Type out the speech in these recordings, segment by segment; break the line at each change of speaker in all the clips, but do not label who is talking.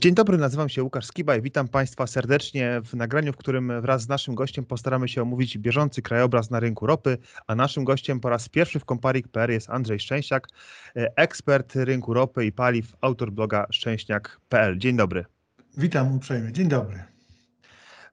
Dzień dobry, nazywam się Łukasz Skiba i witam Państwa serdecznie w nagraniu, w którym wraz z naszym gościem postaramy się omówić bieżący krajobraz na rynku ropy, a naszym gościem po raz pierwszy w Comparik.pl jest Andrzej Szczęśniak, ekspert rynku ropy i paliw, autor bloga szczęśniak.pl. Dzień dobry.
Witam uprzejmie, dzień dobry.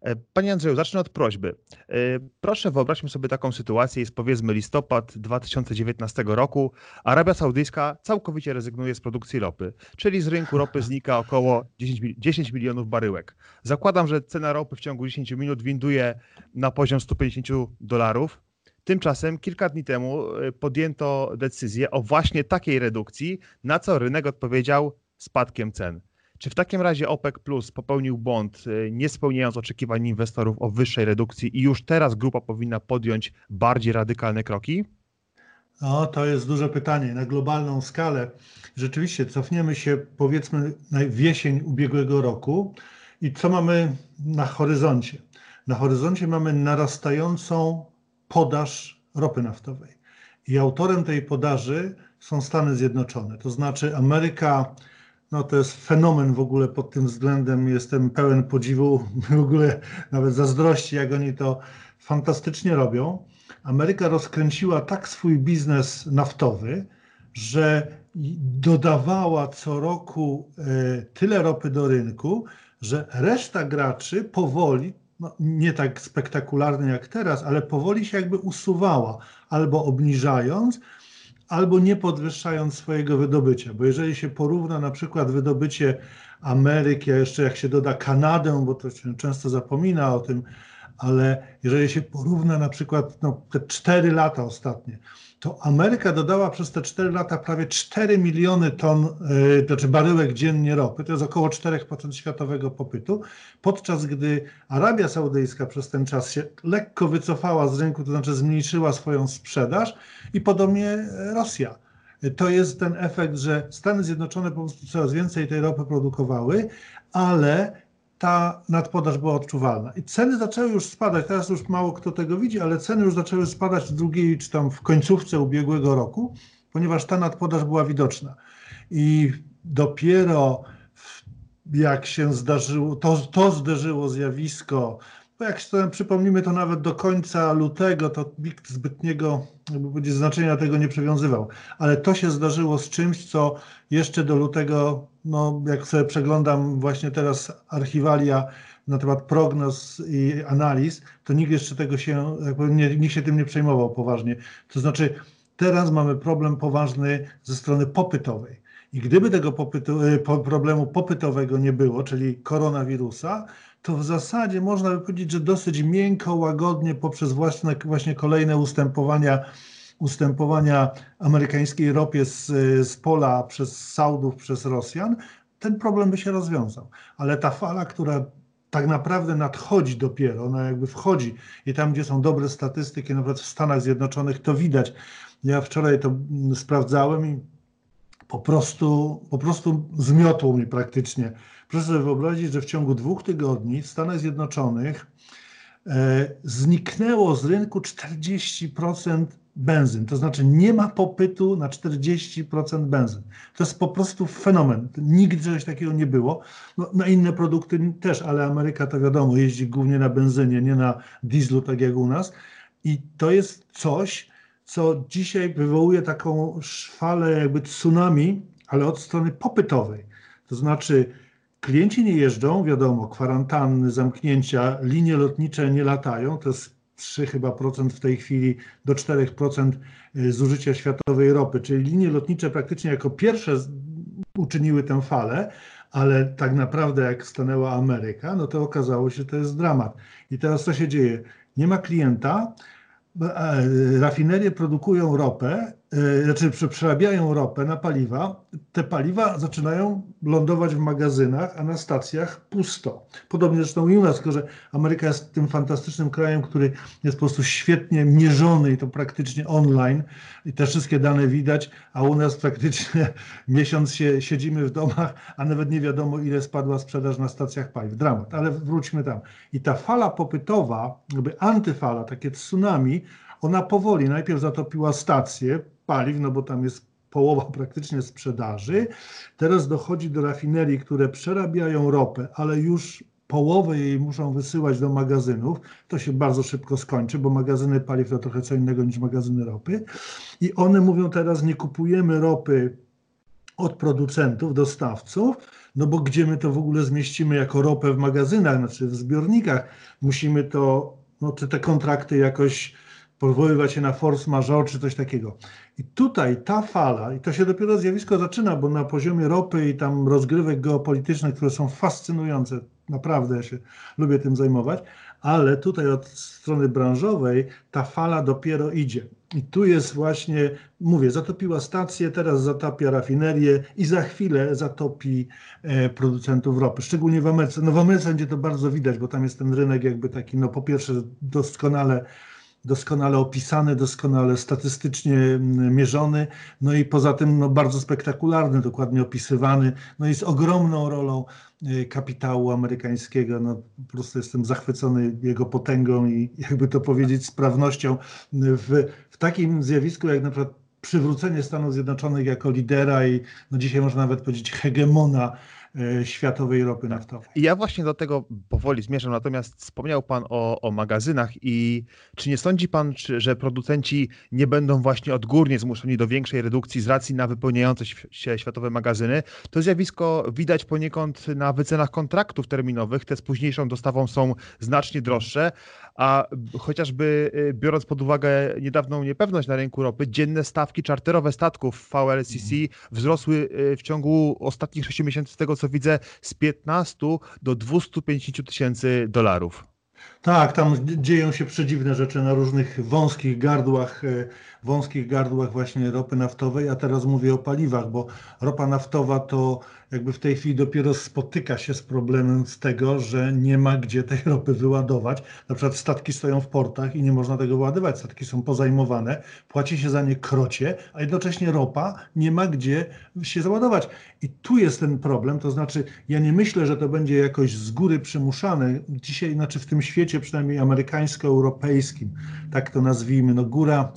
E, panie Andrzeju, zacznę od prośby. E, proszę wyobraźmy sobie taką sytuację, jest powiedzmy listopad 2019 roku, Arabia Saudyjska całkowicie rezygnuje z produkcji ropy, czyli z rynku ropy znika około 10, 10 milionów baryłek. Zakładam, że cena ropy w ciągu 10 minut winduje na poziom 150 dolarów. Tymczasem kilka dni temu e, podjęto decyzję o właśnie takiej redukcji, na co rynek odpowiedział spadkiem cen. Czy w takim razie OPEC Plus popełnił błąd, y, nie spełniając oczekiwań inwestorów o wyższej redukcji i już teraz grupa powinna podjąć bardziej radykalne kroki?
No, to jest duże pytanie. Na globalną skalę rzeczywiście cofniemy się powiedzmy w jesień ubiegłego roku i co mamy na horyzoncie? Na horyzoncie mamy narastającą podaż ropy naftowej. I autorem tej podaży są Stany Zjednoczone. To znaczy Ameryka no to jest fenomen w ogóle pod tym względem. Jestem pełen podziwu, w ogóle nawet zazdrości, jak oni to fantastycznie robią. Ameryka rozkręciła tak swój biznes naftowy, że dodawała co roku e, tyle ropy do rynku, że reszta graczy powoli, no nie tak spektakularnie jak teraz, ale powoli się jakby usuwała, albo obniżając, albo nie podwyższając swojego wydobycia. Bo jeżeli się porówna na przykład wydobycie Ameryki, a jeszcze jak się doda Kanadę, bo to się często zapomina o tym, ale jeżeli się porówna na przykład no, te 4 lata ostatnie, to Ameryka dodała przez te 4 lata prawie 4 miliony ton, yy, znaczy baryłek dziennie ropy, to jest około 4% światowego popytu, podczas gdy Arabia Saudyjska przez ten czas się lekko wycofała z rynku, to znaczy zmniejszyła swoją sprzedaż i podobnie Rosja. To jest ten efekt, że Stany Zjednoczone po prostu coraz więcej tej ropy produkowały, ale ta nadpodaż była odczuwalna. I ceny zaczęły już spadać, teraz już mało kto tego widzi, ale ceny już zaczęły spadać w drugiej czy tam w końcówce ubiegłego roku, ponieważ ta nadpodaż była widoczna. I dopiero jak się zdarzyło, to, to zderzyło zjawisko, bo jak sobie przypomnimy to nawet do końca lutego, to nikt zbytniego jakby znaczenia tego nie przywiązywał. Ale to się zdarzyło z czymś, co jeszcze do lutego no, jak sobie przeglądam właśnie teraz archiwalia na temat prognoz i analiz, to nikt jeszcze tego się, nie, nikt się tym nie przejmował poważnie. To znaczy, teraz mamy problem poważny ze strony popytowej. I gdyby tego popytu, y, problemu popytowego nie było, czyli koronawirusa, to w zasadzie można by powiedzieć, że dosyć miękko, łagodnie poprzez właśnie, właśnie kolejne ustępowania ustępowania amerykańskiej ropie z, z pola przez Saudów, przez Rosjan, ten problem by się rozwiązał. Ale ta fala, która tak naprawdę nadchodzi dopiero, ona jakby wchodzi i tam, gdzie są dobre statystyki, nawet w Stanach Zjednoczonych, to widać. Ja wczoraj to sprawdzałem i po prostu, po prostu zmiotło mi praktycznie. Proszę sobie wyobrazić, że w ciągu dwóch tygodni w Stanach Zjednoczonych e, zniknęło z rynku 40% benzyn. To znaczy nie ma popytu na 40% benzyn. To jest po prostu fenomen. Nigdy czegoś takiego nie było. No, na inne produkty też, ale Ameryka to wiadomo, jeździ głównie na benzynie, nie na dieslu, tak jak u nas. I to jest coś, co dzisiaj wywołuje taką falę jakby tsunami, ale od strony popytowej. To znaczy klienci nie jeżdżą, wiadomo, kwarantanny, zamknięcia, linie lotnicze nie latają, to jest 3 chyba procent w tej chwili do 4% y, zużycia światowej ropy, czyli linie lotnicze praktycznie jako pierwsze uczyniły tę falę, ale tak naprawdę jak stanęła Ameryka, no to okazało się, że to jest dramat. I teraz co się dzieje? Nie ma klienta, E, rafinerie produkują ropę, znaczy przerabiają ropę na paliwa. Te paliwa zaczynają lądować w magazynach, a na stacjach pusto. Podobnie zresztą i u nas, tylko że Ameryka jest tym fantastycznym krajem, który jest po prostu świetnie mierzony i to praktycznie online i te wszystkie dane widać, a u nas praktycznie miesiąc się siedzimy w domach, a nawet nie wiadomo ile spadła sprzedaż na stacjach paliw. Dramat, ale wróćmy tam. I ta fala popytowa, jakby antyfala, takie tsunami, ona powoli najpierw zatopiła stacje paliw, no bo tam jest połowa praktycznie sprzedaży. Teraz dochodzi do rafinerii, które przerabiają ropę, ale już połowę jej muszą wysyłać do magazynów. To się bardzo szybko skończy, bo magazyny paliw to trochę co innego niż magazyny ropy. I one mówią teraz, nie kupujemy ropy od producentów, dostawców, no bo gdzie my to w ogóle zmieścimy jako ropę w magazynach, znaczy w zbiornikach, musimy to, no te, te kontrakty jakoś powoływać się na force majeure czy coś takiego. I tutaj ta fala, i to się dopiero zjawisko zaczyna, bo na poziomie ropy i tam rozgrywek geopolitycznych, które są fascynujące, naprawdę ja się lubię tym zajmować, ale tutaj od strony branżowej ta fala dopiero idzie. I tu jest właśnie, mówię, zatopiła stację, teraz zatapia rafinerię i za chwilę zatopi e, producentów ropy, szczególnie w Ameryce. No w Ameryce będzie to bardzo widać, bo tam jest ten rynek jakby taki, no po pierwsze doskonale doskonale opisany, doskonale statystycznie mm, mierzony, no i poza tym no, bardzo spektakularny, dokładnie opisywany, no i z ogromną rolą y, kapitału amerykańskiego. No, po prostu jestem zachwycony jego potęgą i jakby to powiedzieć sprawnością. W, w takim zjawisku jak na przykład przywrócenie Stanów Zjednoczonych jako lidera i no dzisiaj można nawet powiedzieć hegemona światowej ropy naftowej.
I ja właśnie do tego powoli zmierzam, natomiast wspomniał Pan o, o magazynach i czy nie sądzi Pan, czy, że producenci nie będą właśnie odgórnie zmuszeni do większej redukcji z racji na wypełniające się światowe magazyny? To zjawisko widać poniekąd na wycenach kontraktów terminowych, te z późniejszą dostawą są znacznie droższe, a chociażby y, biorąc pod uwagę niedawną niepewność na rynku ropy, dzienne stawki czarterowe statków VLCC mhm. wzrosły y, w ciągu ostatnich 6 miesięcy, z tego co widzę, z 15 do 250 tysięcy dolarów.
Tak, tam dzieją się przedziwne rzeczy na różnych wąskich gardłach, e, wąskich gardłach właśnie ropy naftowej, a teraz mówię o paliwach, bo ropa naftowa to jakby w tej chwili dopiero spotyka się z problemem z tego, że nie ma gdzie tej ropy wyładować. Na przykład statki stoją w portach i nie można tego wyładować, statki są pozajmowane, płaci się za nie krocie, a jednocześnie ropa nie ma gdzie się załadować. I tu jest ten problem, to znaczy ja nie myślę, że to będzie jakoś z góry przymuszane. Dzisiaj, znaczy w tym świecie przynajmniej amerykańsko-europejskim, tak to nazwijmy, no góra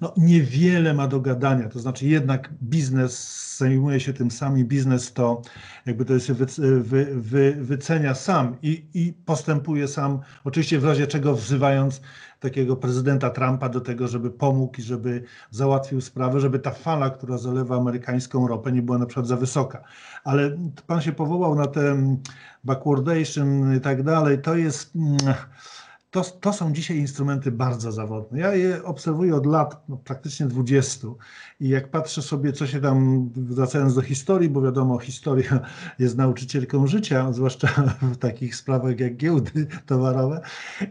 no, niewiele ma do gadania. To znaczy jednak biznes zajmuje się tym sam i biznes to jakby to się wy, wy, wy, wycenia sam i, i postępuje sam, oczywiście w razie czego wzywając takiego prezydenta Trumpa do tego, żeby pomógł i żeby załatwił sprawę, żeby ta fala, która zalewa amerykańską ropę, nie była na przykład za wysoka. Ale pan się powołał na ten backwardation i tak dalej. To jest. Mm, to, to są dzisiaj instrumenty bardzo zawodne. Ja je obserwuję od lat, no, praktycznie 20 i jak patrzę sobie, co się tam, wracając do historii, bo wiadomo, historia jest nauczycielką życia, zwłaszcza w takich sprawach jak giełdy towarowe.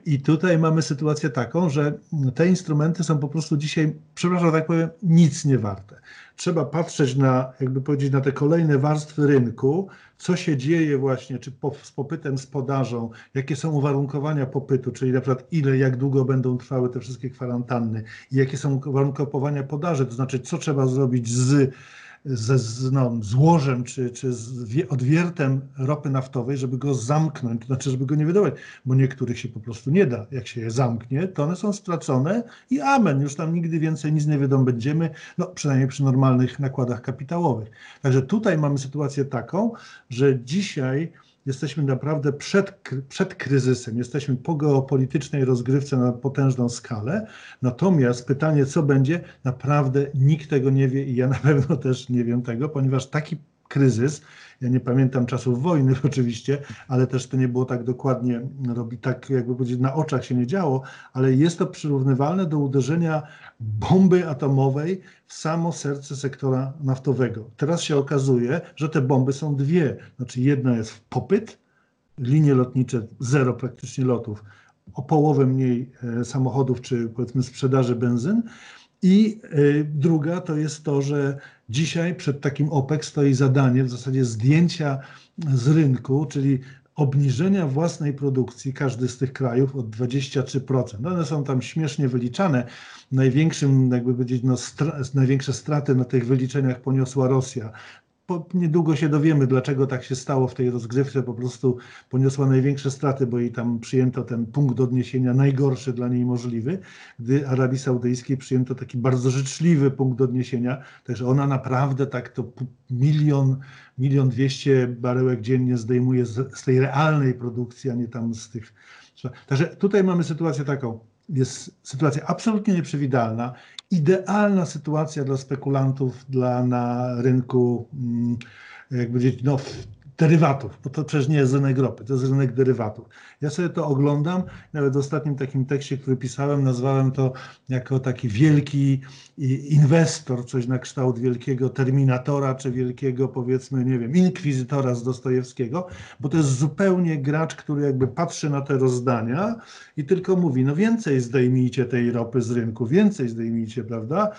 I tutaj mamy sytuację taką, że te instrumenty są po prostu dzisiaj, przepraszam, tak powiem, nic nie warte trzeba patrzeć na, jakby powiedzieć, na te kolejne warstwy rynku, co się dzieje właśnie, czy po, z popytem, z podażą, jakie są uwarunkowania popytu, czyli na przykład ile, jak długo będą trwały te wszystkie kwarantanny i jakie są uwarunkowania podaży, to znaczy co trzeba zrobić z ze no, złożem czy, czy z odwiertem ropy naftowej, żeby go zamknąć, to znaczy, żeby go nie wydawać, bo niektórych się po prostu nie da. Jak się je zamknie, to one są stracone i amen, już tam nigdy więcej nic nie wydobędziemy, no przynajmniej przy normalnych nakładach kapitałowych. Także tutaj mamy sytuację taką, że dzisiaj jesteśmy naprawdę przed, przed kryzysem, jesteśmy po geopolitycznej rozgrywce na potężną skalę. Natomiast pytanie, co będzie, naprawdę nikt tego nie wie i ja na pewno też nie wiem tego, ponieważ taki kryzys. Ja nie pamiętam czasów wojny oczywiście, ale też to nie było tak dokładnie, robi tak jakby powiedzieć, na oczach się nie działo, ale jest to przyrównywalne do uderzenia bomby atomowej w samo serce sektora naftowego. Teraz się okazuje, że te bomby są dwie. Znaczy jedna jest w popyt, linie lotnicze zero praktycznie lotów, o połowę mniej e, samochodów czy powiedzmy sprzedaży benzyn, i y, druga to jest to, że dzisiaj przed takim OPEC stoi zadanie w zasadzie zdjęcia z rynku, czyli obniżenia własnej produkcji każdy z tych krajów o 23%. One są tam śmiesznie wyliczane. Największym, jakby powiedzieć, no, największe straty na tych wyliczeniach poniosła Rosja. Po, niedługo się dowiemy, dlaczego tak się stało w tej rozgrywce. Po prostu poniosła największe straty, bo jej tam przyjęto ten punkt odniesienia najgorszy dla niej możliwy, gdy Arabii Saudyjskiej przyjęto taki bardzo życzliwy punkt odniesienia. Także ona naprawdę tak to milion, milion dwieście baryłek dziennie zdejmuje z, z tej realnej produkcji, a nie tam z tych. Także tutaj mamy sytuację taką jest sytuacja absolutnie nieprzewidalna, idealna sytuacja dla spekulantów dla, na rynku, mm, jak powiedzieć, no, derywatów, bo to przecież nie jest rynek ropy, to jest rynek derywatów. Ja sobie to oglądam, nawet w ostatnim takim tekście, który pisałem, nazwałem to jako taki wielki inwestor, coś na kształt wielkiego terminatora, czy wielkiego powiedzmy, nie wiem, inkwizytora z Dostojewskiego, bo to jest zupełnie gracz, który jakby patrzy na te rozdania i tylko mówi, no więcej zdejmijcie tej ropy z rynku, więcej zdejmijcie, prawda?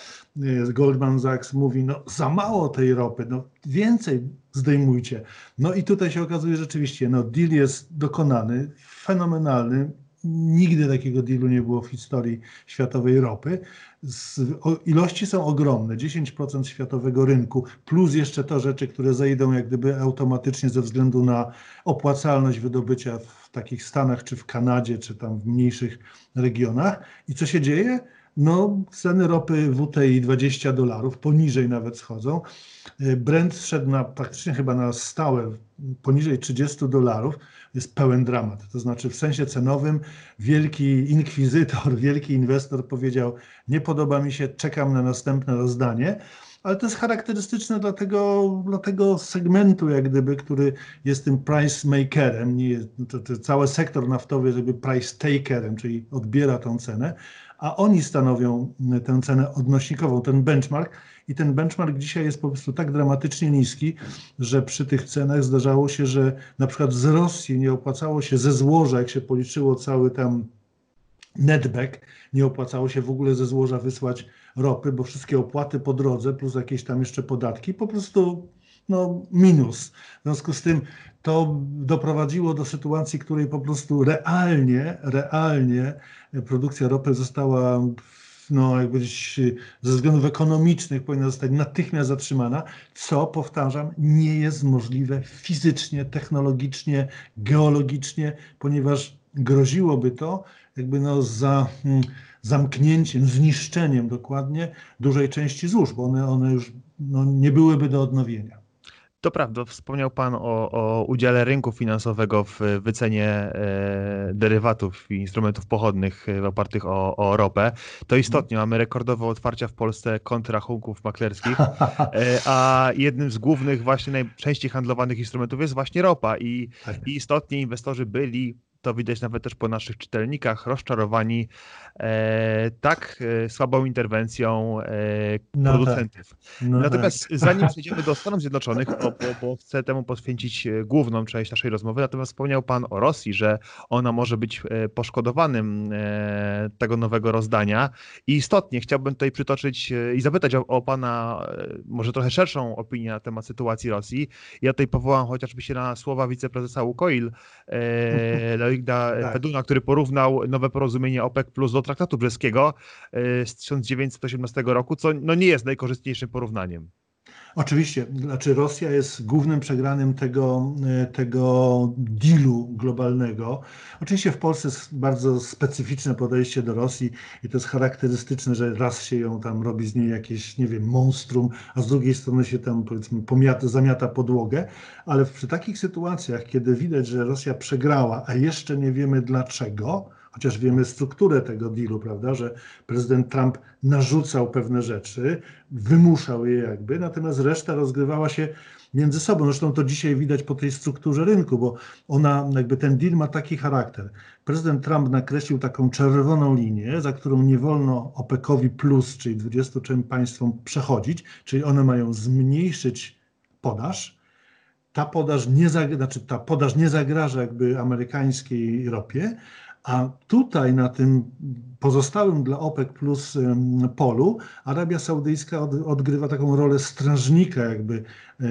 Goldman Sachs mówi, no za mało tej ropy, no więcej zdejmujcie. No i tutaj się okazuje rzeczywiście, no deal jest dokonany, fenomenalny. Nigdy takiego dealu nie było w historii światowej ropy. Z, o, ilości są ogromne, 10% światowego rynku, plus jeszcze to rzeczy, które zejdą jak gdyby automatycznie ze względu na opłacalność wydobycia w takich Stanach, czy w Kanadzie, czy tam w mniejszych regionach. I co się dzieje? No, ceny ropy WTI 20 dolarów, poniżej nawet schodzą. E, Brent szedł na praktycznie chyba na stałe poniżej 30 dolarów. Jest pełen dramat. To znaczy, w sensie cenowym, wielki inkwizytor, wielki inwestor powiedział: Nie podoba mi się, czekam na następne rozdanie ale to jest charakterystyczne dla tego, dla tego segmentu, jak gdyby, który jest tym price makerem. Nie, to, to cały sektor naftowy, żeby price takerem, czyli odbiera tą cenę, a oni stanowią tę cenę odnośnikową, ten benchmark. I ten benchmark dzisiaj jest po prostu tak dramatycznie niski, że przy tych cenach zdarzało się, że na przykład z Rosji nie opłacało się ze złoża, jak się policzyło cały tam netback, nie opłacało się w ogóle ze złoża wysłać ropy, bo wszystkie opłaty po drodze plus jakieś tam jeszcze podatki po prostu no, minus. W związku z tym to doprowadziło do sytuacji, w której po prostu realnie, realnie produkcja ropy została no, jak ze względów ekonomicznych powinna zostać natychmiast zatrzymana, co, powtarzam, nie jest możliwe fizycznie, technologicznie, geologicznie, ponieważ groziłoby to jakby no za mm, zamknięciem, zniszczeniem dokładnie dużej części złóż, bo one, one już no, nie byłyby do odnowienia.
To prawda, wspomniał Pan o, o udziale rynku finansowego w wycenie e, derywatów i instrumentów pochodnych e, opartych o, o ropę. To istotnie, mamy rekordowe otwarcia w Polsce kontrachunków maklerskich, e, a jednym z głównych właśnie najczęściej handlowanych instrumentów jest właśnie ropa i, tak. i istotnie inwestorzy byli to widać nawet też po naszych czytelnikach, rozczarowani e, tak e, słabą interwencją e, no producentów. Tak. No natomiast tak. zanim przejdziemy do Stanów Zjednoczonych, bo, bo, bo, chcę temu poświęcić e, główną część naszej rozmowy, natomiast wspomniał Pan o Rosji, że ona może być e, poszkodowanym e, tego nowego rozdania i istotnie chciałbym tutaj przytoczyć i zapytać o, o Pana może trochę szerszą opinię na temat sytuacji Rosji. Ja tutaj powołam chociażby się na słowa wiceprezesa Łukoil, Leonida tak. Feduna, który porównał nowe porozumienie OPEC Plus do traktatu brzeskiego e, z 1918 roku, co no nie jest najkorzystniejszym porównaniem.
Oczywiście, znaczy Rosja jest głównym przegranym tego, e, tego dealu globalnego. Oczywiście w Polsce jest bardzo specyficzne podejście do Rosji i to jest charakterystyczne, że raz się ją tam robi z niej jakieś, nie wiem, monstrum, a z drugiej strony się tam powiedzmy pomiata, zamiata podłogę, ale przy takich sytuacjach, kiedy widać, że Rosja przegrała, a jeszcze nie wiemy dlaczego, chociaż wiemy strukturę tego dealu, prawda, że prezydent Trump narzucał pewne rzeczy, wymuszał je jakby, natomiast reszta rozgrywała się między sobą. Zresztą to dzisiaj widać po tej strukturze rynku, bo ona, jakby ten deal ma taki charakter. Prezydent Trump nakreślił taką czerwoną linię, za którą nie wolno OPEC-owi plus, czyli 23 państwom przechodzić, czyli one mają zmniejszyć podaż, ta podaż nie, znaczy ta podaż nie zagraża jakby amerykańskiej ropie, a tutaj na tym pozostałym dla OPEC plus polu Arabia Saudyjska odgrywa taką rolę strażnika jakby e,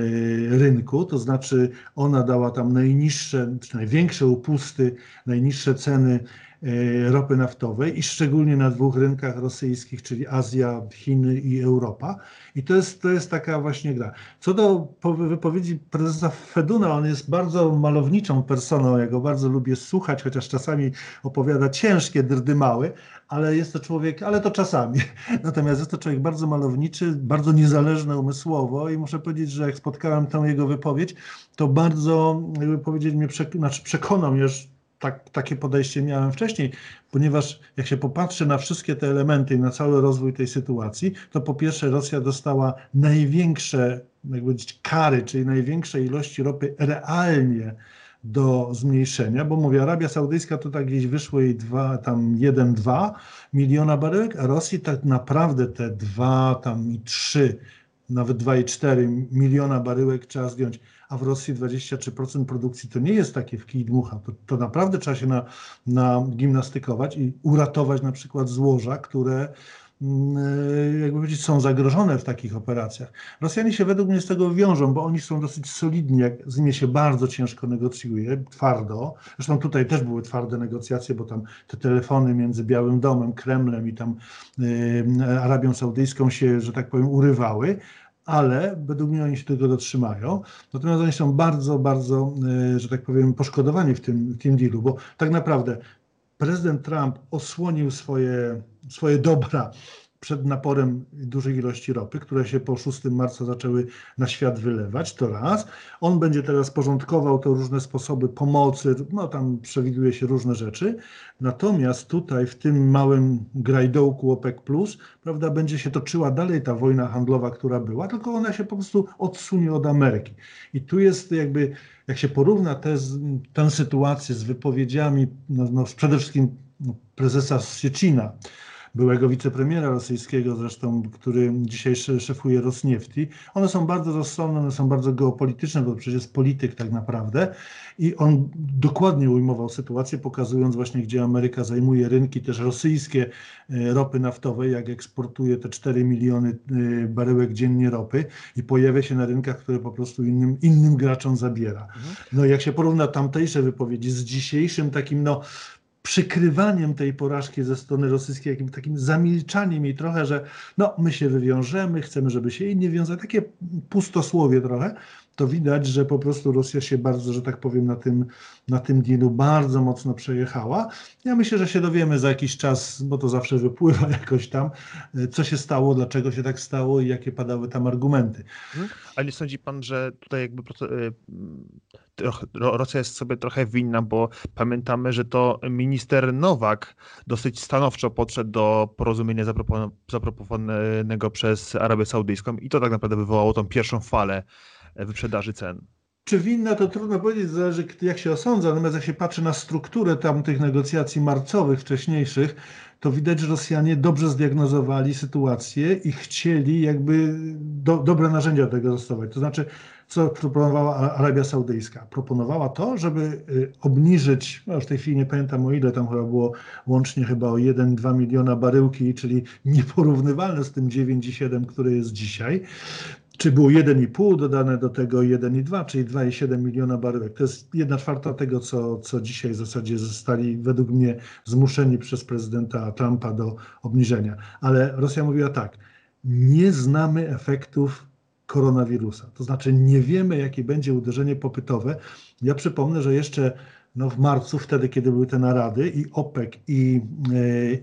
rynku, to znaczy ona dała tam najniższe, czy największe upusty, najniższe ceny ropy naftowej i szczególnie na dwóch rynkach rosyjskich, czyli Azja, Chiny i Europa. I to jest, to jest taka właśnie gra. Co do wypowiedzi prezesa Feduna, on jest bardzo malowniczą personą, ja go bardzo lubię słuchać, chociaż czasami opowiada ciężkie drdymały, ale jest to człowiek, ale to czasami. Natomiast jest to człowiek bardzo malowniczy, bardzo niezależny umysłowo i muszę powiedzieć, że jak spotkałem tę jego wypowiedź, to bardzo, jakby powiedzieć, mnie przek znaczy przekonał mnie, tak, takie podejście miałem wcześniej, ponieważ jak się popatrzy na wszystkie te elementy i na cały rozwój tej sytuacji, to po pierwsze Rosja dostała największe, jak powiedzieć, kary, czyli największe ilości ropy realnie do zmniejszenia, bo mówię, Arabia Saudyjska to tak gdzieś wyszło jej dwa, tam 1-2 miliona baryłek, a Rosji tak naprawdę te 2 tam i 3, nawet 2,4 miliona baryłek trzeba zdjąć, a w Rosji 23% produkcji to nie jest takie w kij dmucha, to, to naprawdę trzeba się na, na gimnastykować i uratować na przykład złoża, które jakby powiedzieć, są zagrożone w takich operacjach. Rosjanie się według mnie z tego wiążą, bo oni są dosyć solidni, jak z nimi się bardzo ciężko negocjuje, twardo. Zresztą tutaj też były twarde negocjacje, bo tam te telefony między Białym Domem, Kremlem i tam y, Arabią Saudyjską się, że tak powiem, urywały, ale według mnie oni się tego dotrzymają. Natomiast oni są bardzo, bardzo, y, że tak powiem, poszkodowani w tym, w tym dealu, bo tak naprawdę prezydent Trump osłonił swoje, swoje dobra przed naporem dużej ilości ropy, które się po 6 marca zaczęły na świat wylewać, to raz. On będzie teraz porządkował to różne sposoby pomocy, no tam przewiduje się różne rzeczy. Natomiast tutaj w tym małym grajdołku OPEC+, prawda, będzie się toczyła dalej ta wojna handlowa, która była, tylko ona się po prostu odsunie od Ameryki. I tu jest jakby, jak się porówna te, tę sytuację z wypowiedziami no, no przede wszystkim prezesa Siecina, byłego wicepremiera rosyjskiego zresztą, który dzisiaj szefuje Rosniefti. One są bardzo rozsądne, one są bardzo geopolityczne, bo przecież jest polityk tak naprawdę i on dokładnie ujmował sytuację, pokazując właśnie, gdzie Ameryka zajmuje rynki też rosyjskie e, ropy naftowej, jak eksportuje te 4 miliony e, baryłek dziennie ropy i pojawia się na rynkach, które po prostu innym, innym graczom zabiera. Mhm. No jak się porówna tamtejsze wypowiedzi z dzisiejszym takim no przykrywaniem tej porażki ze strony rosyjskiej, jakimś takim zamilczaniem jej trochę, że no my się wywiążemy, chcemy, żeby się inni wiązali, takie pustosłowie trochę, to widać, że po prostu Rosja się bardzo, że tak powiem, na tym, na tym dealu bardzo mocno przejechała. Ja myślę, że się dowiemy za jakiś czas, bo to zawsze wypływa jakoś tam, co się stało, dlaczego się tak stało i jakie padały tam argumenty.
Mhm. A nie sądzi pan, że tutaj jakby y, Rosja jest sobie trochę winna, bo pamiętamy, że to minister Nowak dosyć stanowczo podszedł do porozumienia zaproponowanego przez Arabię Saudyjską i to tak naprawdę wywołało tą pierwszą falę wyprzedaży cen.
Czy winna, to trudno powiedzieć, zależy jak się osądza, natomiast jak się patrzy na strukturę tamtych negocjacji marcowych wcześniejszych, to widać, że Rosjanie dobrze zdiagnozowali sytuację i chcieli jakby do, dobre narzędzia do tego zastosować. To znaczy, co proponowała Arabia Saudyjska? Proponowała to, żeby y, obniżyć, no już w tej chwili nie pamiętam o ile, tam chyba było łącznie chyba o 1-2 miliona baryłki, czyli nieporównywalne z tym 9,7, które jest dzisiaj czy było 1,5 dodane do tego 1,2, czyli 2,7 miliona baryłek. To jest jedna czwarta tego, co, co dzisiaj w zasadzie zostali według mnie zmuszeni przez prezydenta Trumpa do obniżenia. Ale Rosja mówiła tak, nie znamy efektów koronawirusa. To znaczy nie wiemy, jakie będzie uderzenie popytowe. Ja przypomnę, że jeszcze no w marcu, wtedy, kiedy były te narady, i OPEC, i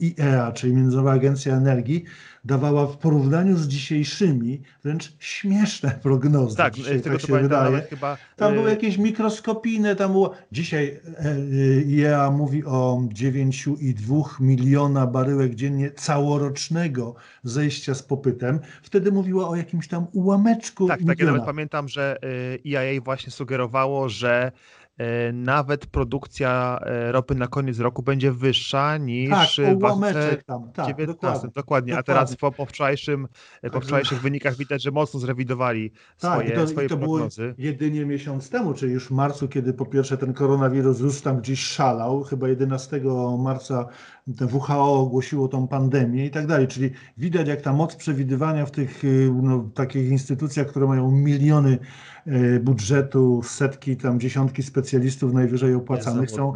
IEA, czyli Międzynarodowa Agencja Energii, dawała w porównaniu z dzisiejszymi wręcz śmieszne prognozy.
Tak,
Dzisiaj,
tak się wydaje. Chyba...
Tam były e, jakieś mikroskopijne, tam było... Dzisiaj e, IEA mówi o 9,2 miliona baryłek dziennie całorocznego zejścia z popytem. Wtedy mówiła o jakimś tam ułameczku
Tak, tak, ja nawet pamiętam, że IEA właśnie sugerowało, że E, nawet produkcja e, ropy na koniec roku będzie wyższa niż
tak, w 2019. Tam, tak,
dokładnie, dokładnie. A teraz po, po, wczorajszym, tak, po wczorajszych wynikach widać, że mocno zrewidowali tak, swoje,
to,
swoje
i to
prognozy.
Było jedynie miesiąc temu, czyli już w marcu, kiedy po pierwsze ten koronawirus już tam gdzieś szalał, chyba 11 marca WHO ogłosiło tą pandemię i tak dalej. Czyli widać, jak ta moc przewidywania w tych y, no, takich instytucjach, które mają miliony y, budżetu, setki, tam dziesiątki specjalistów najwyżej opłacanych, są,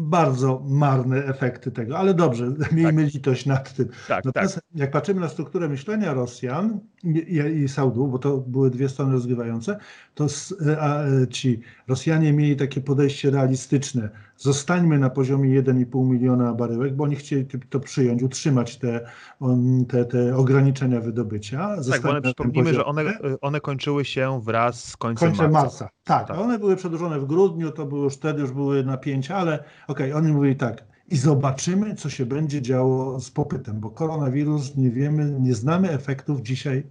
bardzo marne efekty tego, ale dobrze, miejmy tak. litość nad tym.
Tak,
Natomiast
tak.
jak patrzymy na strukturę myślenia Rosjan i, i, Saudów, bo to były dwie strony rozgrywające, to e, ci Rosjanie mieli takie podejście realistyczne. Zostańmy na poziomie 1,5 miliona baryłek, bo oni chcieli to przyjąć, utrzymać te, te, te ograniczenia wydobycia.
tak, bo one, przypomnijmy, że one, one kończyły się wraz z końcem,
końcem marca. marca. Tak, tak, one były przedłużone w grudniu, to były już wtedy już były napięcia, ale okej, okay, oni mówili tak, i zobaczymy, co się będzie działo z popytem, bo koronawirus nie wiemy, nie znamy efektów dzisiaj.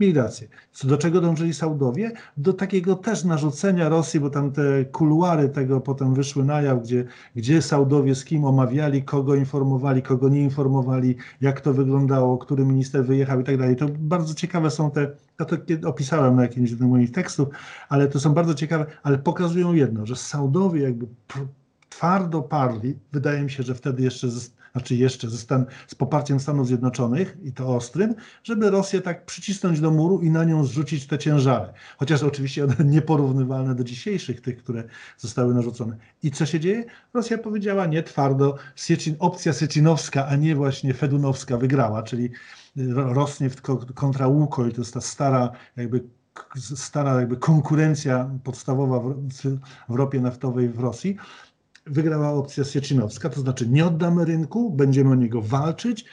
Mieli rację. Co do czego dążyli Saudowie? Do takiego też narzucenia Rosji, bo tam te kuluary tego potem wyszły na jaw, gdzie, gdzie Saudowie z kim omawiali, kogo informowali, kogo nie informowali, jak to wyglądało, który minister wyjechał i tak dalej. To bardzo ciekawe są te, ja to opisałem na jakimś z moich tekstów, ale to są bardzo ciekawe, ale pokazują jedno, że Saudowie jakby twardo parli, wydaje mi się, że wtedy jeszcze, znaczy jeszcze ze z poparciem Stanów Zjednoczonych i to ostrym, żeby Rosję tak przycisnąć do muru i na nią zrzucić te ciężary. Chociaż oczywiście one nieporównywalne do dzisiejszych, tych, które zostały narzucone. I co się dzieje? Rosja powiedziała nie twardo, Siecin, opcja Siecinowska, a nie właśnie Fedunowska wygrała, czyli Rosnie kontra Łukoil, to jest ta stara jakby stara jakby konkurencja podstawowa w, w ropie naftowej w Rosji wygrała opcja Sieczynowska, to znaczy nie oddamy rynku, będziemy o niego walczyć,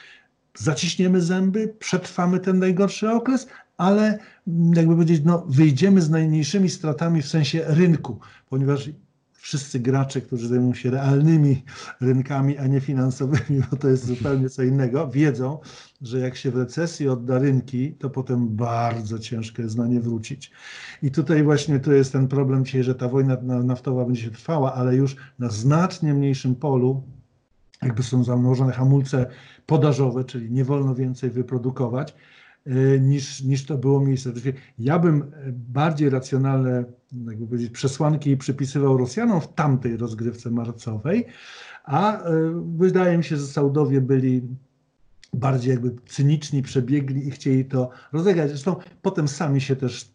zaciśniemy zęby, przetrwamy ten najgorszy okres, ale jakby powiedzieć, no, wyjdziemy z najmniejszymi stratami w sensie rynku, ponieważ wszyscy gracze, którzy zajmują się realnymi rynkami, a nie finansowymi, bo to jest zupełnie co innego, wiedzą, że jak się w recesji odda rynki, to potem bardzo ciężko jest na nie wrócić. I tutaj właśnie to jest ten problem dzisiaj, że ta wojna naftowa będzie się trwała, ale już na znacznie mniejszym polu, jakby są założone hamulce podażowe, czyli nie wolno więcej wyprodukować, niż, niż to było miejsce. Ja bym bardziej racjonalne jakby powiedzieć, przesłanki przypisywał Rosjanom w tamtej rozgrywce marcowej, a e, wydaje mi się, że Saudowie byli bardziej jakby cyniczni, przebiegli i chcieli to rozegrać. Zresztą potem sami się też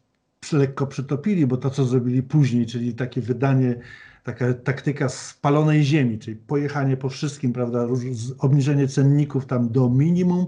lekko przytopili, bo to, co zrobili później, czyli takie wydanie, taka taktyka spalonej ziemi, czyli pojechanie po wszystkim, prawda, obniżenie cenników tam do minimum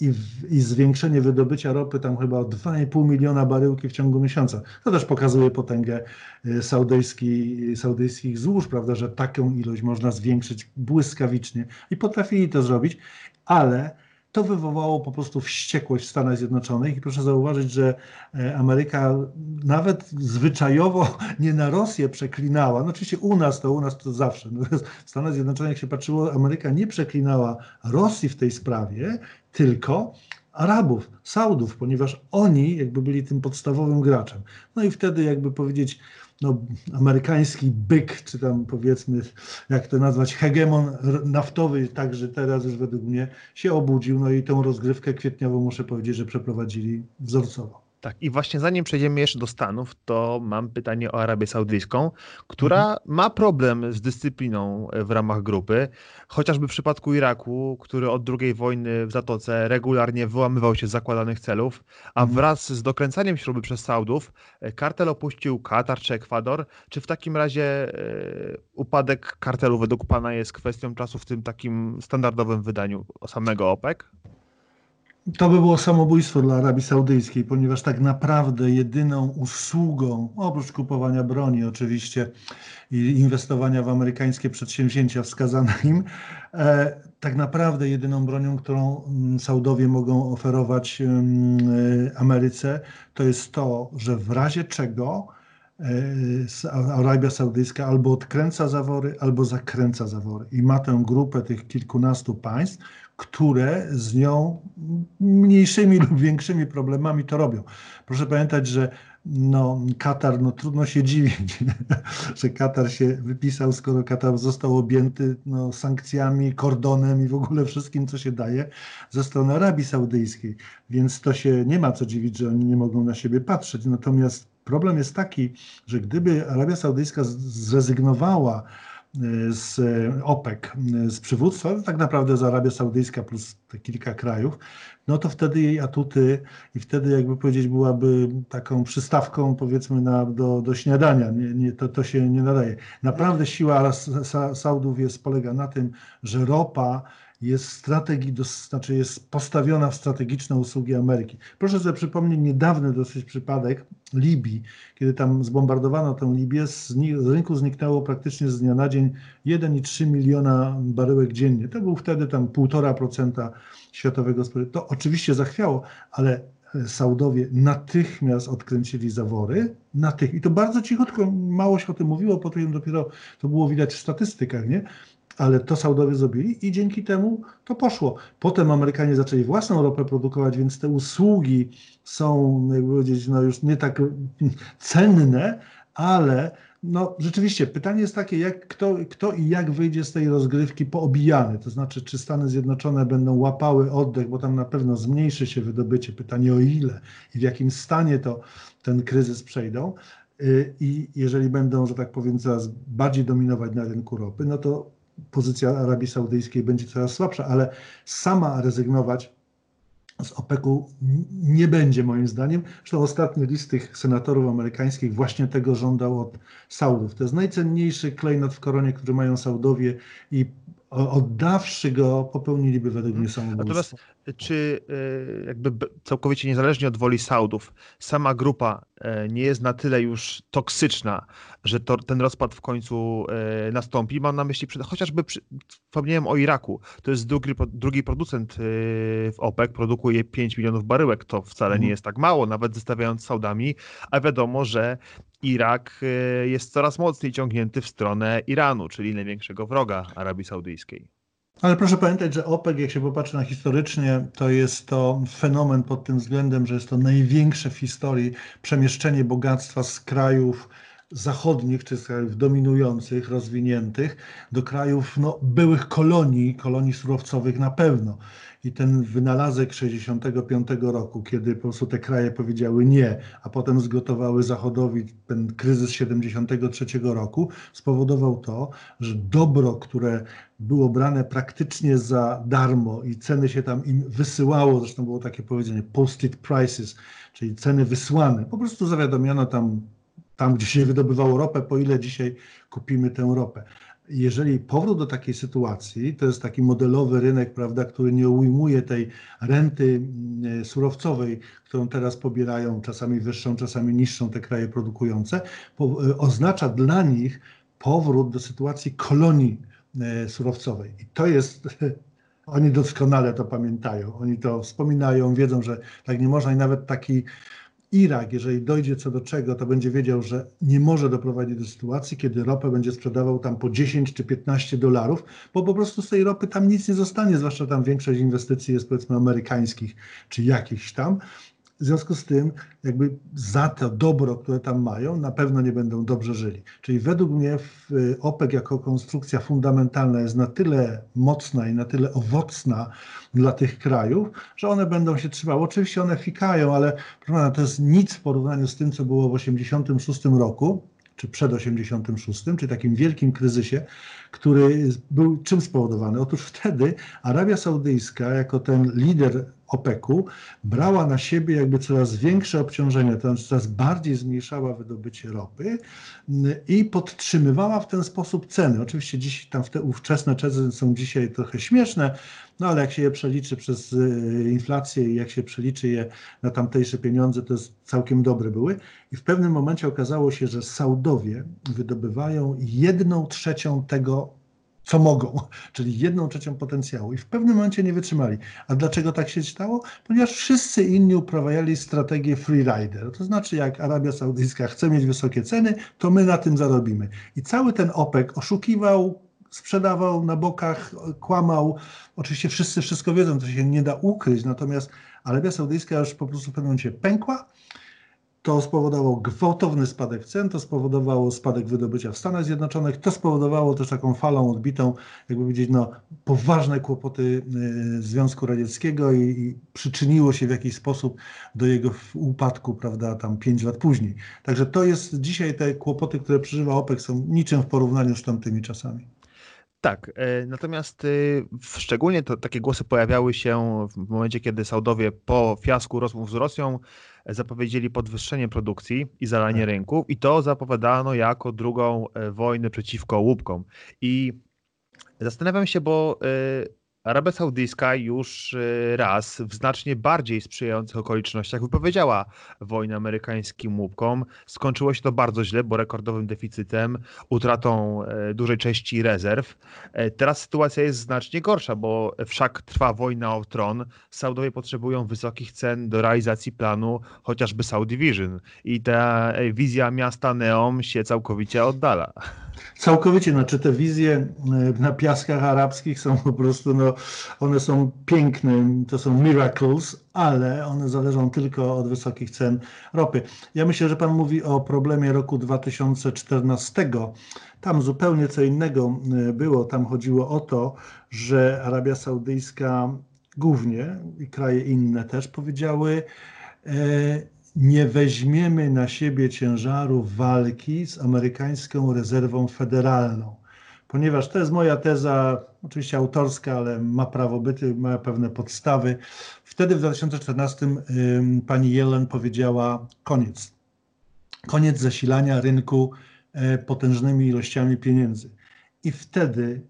i, i zwiększenie wydobycia ropy tam chyba o 2,5 miliona baryłki w ciągu miesiąca. To też pokazuje potęgę e, saudyjski, saudyjskich złóż, prawda, że taką ilość można zwiększyć błyskawicznie i potrafili to zrobić, ale to wywołało po prostu wściekłość w Stanach Zjednoczonych i proszę zauważyć, że e, Ameryka nawet zwyczajowo nie na Rosję przeklinała. No oczywiście u nas to, u nas to zawsze. No, w Stanach Zjednoczonych jak się patrzyło, Ameryka nie przeklinała Rosji w tej sprawie, tylko Arabów, Saudów, ponieważ oni jakby byli tym podstawowym graczem. No i wtedy jakby powiedzieć, no, amerykański byk, czy tam powiedzmy, jak to nazwać, hegemon naftowy, także teraz już według mnie się obudził, no i tą rozgrywkę kwietniową muszę powiedzieć, że przeprowadzili wzorcowo.
Tak, i właśnie zanim przejdziemy jeszcze do Stanów, to mam pytanie o Arabię Saudyjską, która mhm. ma problem z dyscypliną w ramach grupy, chociażby w przypadku Iraku, który od II wojny w Zatoce regularnie wyłamywał się z zakładanych celów, a mhm. wraz z dokręcaniem śruby przez Saudów e, kartel opuścił Katar czy Ekwador. Czy w takim razie e, upadek kartelu według Pana jest kwestią czasu w tym takim standardowym wydaniu samego OPEC?
To by było samobójstwo dla Arabii Saudyjskiej, ponieważ tak naprawdę jedyną usługą, oprócz kupowania broni oczywiście i inwestowania w amerykańskie przedsięwzięcia wskazane im, e, tak naprawdę jedyną bronią, którą mm, Saudowie mogą oferować mm, e, Ameryce, to jest to, że w razie czego e, Arabia Saudyjska albo odkręca zawory, albo zakręca zawory. I ma tę grupę tych kilkunastu państw, które z nią mniejszymi lub większymi problemami to robią. Proszę pamiętać, że no, Katar, no trudno się dziwić, że Katar się wypisał, skoro Katar został objęty no, sankcjami, kordonem i w ogóle wszystkim, co się daje ze strony Arabii Saudyjskiej. Więc to się nie ma co dziwić, że oni nie mogą na siebie patrzeć. Natomiast problem jest taki, że gdyby Arabia Saudyjska zrezygnowała z OPEC, z przywództwa, tak naprawdę z Arabia Saudyjska plus te kilka krajów, no to wtedy jej atuty i wtedy jakby powiedzieć byłaby taką przystawką powiedzmy na, do, do śniadania. Nie, nie, to, to się nie nadaje. Naprawdę siła Saudów jest, polega na tym, że ropa jest strategii, znaczy jest postawiona w strategiczne usługi Ameryki. Proszę sobie przypomnieć niedawny dosyć przypadek Libii, kiedy tam zbombardowano tę Libię, z, z rynku zniknęło praktycznie z dnia na dzień 1,3 miliona baryłek dziennie. To był wtedy tam 1,5% światowego spożycia. To oczywiście zachwiało, ale Saudowie natychmiast odkręcili zawory, natych, i to bardzo cichutko, mało się o tym mówiło, potem dopiero to było widać w statystykach, nie? Ale to Saudowie zrobili i dzięki temu to poszło. Potem Amerykanie zaczęli własną ropę produkować, więc te usługi są, jakby powiedzieć, no już nie tak cenne, ale no rzeczywiście pytanie jest takie, jak, kto, kto i jak wyjdzie z tej rozgrywki poobijany, to znaczy czy Stany Zjednoczone będą łapały oddech, bo tam na pewno zmniejszy się wydobycie, pytanie o ile i w jakim stanie to ten kryzys przejdą, y, i jeżeli będą, że tak powiem, coraz bardziej dominować na rynku ropy, no to pozycja Arabii Saudyjskiej będzie coraz słabsza, ale sama rezygnować z OPEC-u nie będzie moim zdaniem. Zresztą ostatni list tych senatorów amerykańskich właśnie tego żądał od Saudów. To jest najcenniejszy klejnot w koronie, który mają Saudowie i oddawszy go, popełniliby według mnie samobójstwo.
Natomiast czy e, jakby całkowicie niezależnie od woli Saudów, sama grupa e, nie jest na tyle już toksyczna, że to, ten rozpad w końcu e, nastąpi? Mam na myśli chociażby, przy, wspomniałem o Iraku, to jest drugi, drugi producent w OPEC, produkuje 5 milionów baryłek, to wcale nie mhm. jest tak mało, nawet zestawiając Saudami, a wiadomo, że Irak jest coraz mocniej ciągnięty w stronę Iranu, czyli największego wroga Arabii Saudyjskiej.
Ale proszę pamiętać, że OPEC, jak się popatrzy na historycznie, to jest to fenomen pod tym względem, że jest to największe w historii przemieszczenie bogactwa z krajów zachodnich, czy z krajów dominujących, rozwiniętych, do krajów no, byłych kolonii, kolonii surowcowych na pewno. I ten wynalazek 65 roku, kiedy po prostu te kraje powiedziały nie, a potem zgotowały Zachodowi ten kryzys 73 roku, spowodował to, że dobro, które było brane praktycznie za darmo i ceny się tam im wysyłało, zresztą było takie powiedzenie posted prices, czyli ceny wysłane, po prostu zawiadomiono tam tam, gdzie się wydobywało ropę, po ile dzisiaj kupimy tę ropę. Jeżeli powrót do takiej sytuacji, to jest taki modelowy rynek, prawda, który nie ujmuje tej renty mm, surowcowej, którą teraz pobierają, czasami wyższą, czasami niższą te kraje produkujące, e, oznacza dla nich powrót do sytuacji kolonii e, surowcowej. I to jest oni doskonale to pamiętają, oni to wspominają, wiedzą, że tak nie można i nawet taki Irak, jeżeli dojdzie co do czego, to będzie wiedział, że nie może doprowadzić do sytuacji, kiedy ropę będzie sprzedawał tam po 10 czy 15 dolarów, bo po prostu z tej ropy tam nic nie zostanie, zwłaszcza tam większość inwestycji jest powiedzmy amerykańskich czy jakichś tam. W związku z tym, jakby za to dobro, które tam mają, na pewno nie będą dobrze żyli. Czyli według mnie OPEC jako konstrukcja fundamentalna jest na tyle mocna i na tyle owocna dla tych krajów, że one będą się trzymały. Oczywiście one fikają, ale proszę to jest nic w porównaniu z tym, co było w 1986 roku, czy przed 86, czy takim wielkim kryzysie, który był czym spowodowany? Otóż wtedy Arabia Saudyjska, jako ten lider OPEC-u, brała na siebie jakby coraz większe obciążenia, to znaczy coraz bardziej zmniejszała wydobycie ropy mm, i podtrzymywała w ten sposób ceny. Oczywiście dziś tam te ówczesne ceny są dzisiaj trochę śmieszne, no ale jak się je przeliczy przez y, inflację i jak się przeliczy je na tamtejsze pieniądze, to jest całkiem dobre były. I w pewnym momencie okazało się, że Saudowie wydobywają jedną trzecią tego, co mogą, czyli jedną trzecią potencjału i w pewnym momencie nie wytrzymali. A dlaczego tak się stało? Ponieważ wszyscy inni uprawiali strategię freerider. To znaczy, jak Arabia Saudyjska chce mieć wysokie ceny, to my na tym zarobimy. I cały ten OPEC oszukiwał, sprzedawał na bokach, kłamał. Oczywiście wszyscy wszystko wiedzą, to się nie da ukryć, natomiast Arabia Saudyjska już po prostu w pewnym momencie pękła to spowodowało gwałtowny spadek cen, to spowodowało spadek wydobycia w Stanach Zjednoczonych, to spowodowało też taką falą odbitą, jakby powiedzieć, no, poważne kłopoty y, Związku Radzieckiego i, i przyczyniło się w jakiś sposób do jego upadku, prawda, tam pięć lat później. Także to jest dzisiaj te kłopoty, które przeżywa OPEC są niczym w porównaniu z tamtymi czasami.
Tak, e, natomiast y, szczególnie to, takie głosy pojawiały się w momencie, kiedy Saudowie po fiasku rozmów z Rosją zapowiedzieli podwyższenie produkcji i zalanie tak. rynków i to zapowiadano jako drugą e, wojnę przeciwko łupkom. I zastanawiam się, bo e, Arabia Saudyjska już y, raz w znacznie bardziej sprzyjających okolicznościach wypowiedziała wojnę amerykańskim łupkom. Skończyło się to bardzo źle, bo rekordowym deficytem, utratą e, dużej części rezerw. E, teraz sytuacja jest znacznie gorsza, bo wszak trwa wojna o tron. Saudowie potrzebują wysokich cen do realizacji planu chociażby Saudi Vision i ta e, wizja miasta Neom się całkowicie oddala.
Całkowicie, znaczy te wizje na piaskach arabskich są po prostu no, one są piękne, to są miracles, ale one zależą tylko od wysokich cen ropy. Ja myślę, że Pan mówi o problemie roku 2014. Tam zupełnie co innego e, było. Tam chodziło o to, że Arabia Saudyjska głównie i kraje inne też powiedziały, e, nie weźmiemy na siebie ciężaru walki z amerykańską rezerwą federalną ponieważ to jest moja teza, oczywiście autorska, ale ma prawo byty, ma pewne podstawy. Wtedy w 2014 pani Yellen powiedziała koniec. Koniec zasilania rynku e, potężnymi ilościami pieniędzy. I wtedy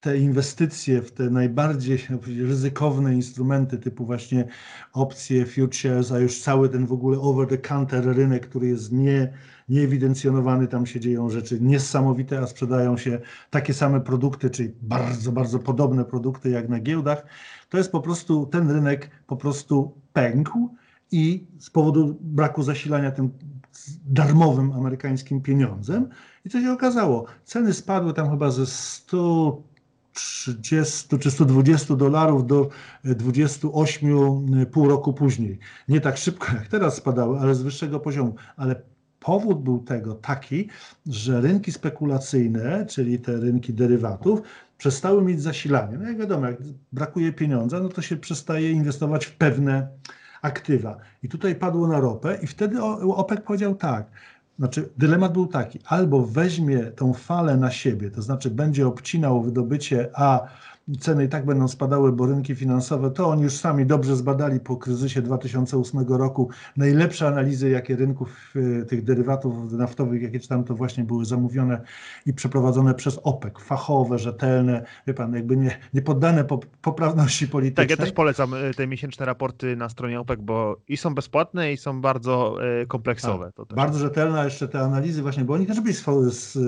te inwestycje w te najbardziej ryzykowne instrumenty, typu właśnie opcje, futures, a już cały ten w ogóle over-the-counter rynek, który jest nie, nieewidencjonowany, tam się dzieją rzeczy niesamowite, a sprzedają się takie same produkty, czyli bardzo, bardzo podobne produkty jak na giełdach. To jest po prostu, ten rynek po prostu pękł i z powodu braku zasilania tym darmowym amerykańskim pieniądzem. I co się okazało? Ceny spadły tam chyba ze 100 30 czy 120 dolarów do 28 pół roku później. Nie tak szybko jak teraz spadały, ale z wyższego poziomu. Ale powód był tego taki, że rynki spekulacyjne, czyli te rynki derywatów, przestały mieć zasilanie. No jak wiadomo, jak brakuje pieniądza, no to się przestaje inwestować w pewne aktywa. I tutaj padło na ropę i wtedy OPEC powiedział tak, znaczy, dylemat był taki: albo weźmie tą falę na siebie, to znaczy będzie obcinał wydobycie, a ceny i tak będą spadały, bo rynki finansowe, to oni już sami dobrze zbadali po kryzysie 2008 roku. Najlepsze analizy, jakie rynków y, tych derywatów naftowych, jakie tam to właśnie były zamówione i przeprowadzone przez OPEC, fachowe, rzetelne, wie pan, jakby nie, nie poddane poprawności politycznej.
Tak, ja też polecam y, te miesięczne raporty na stronie OPEC, bo i są bezpłatne, i są bardzo y, kompleksowe.
Tak, bardzo rzetelne, a jeszcze te analizy właśnie, bo oni też byli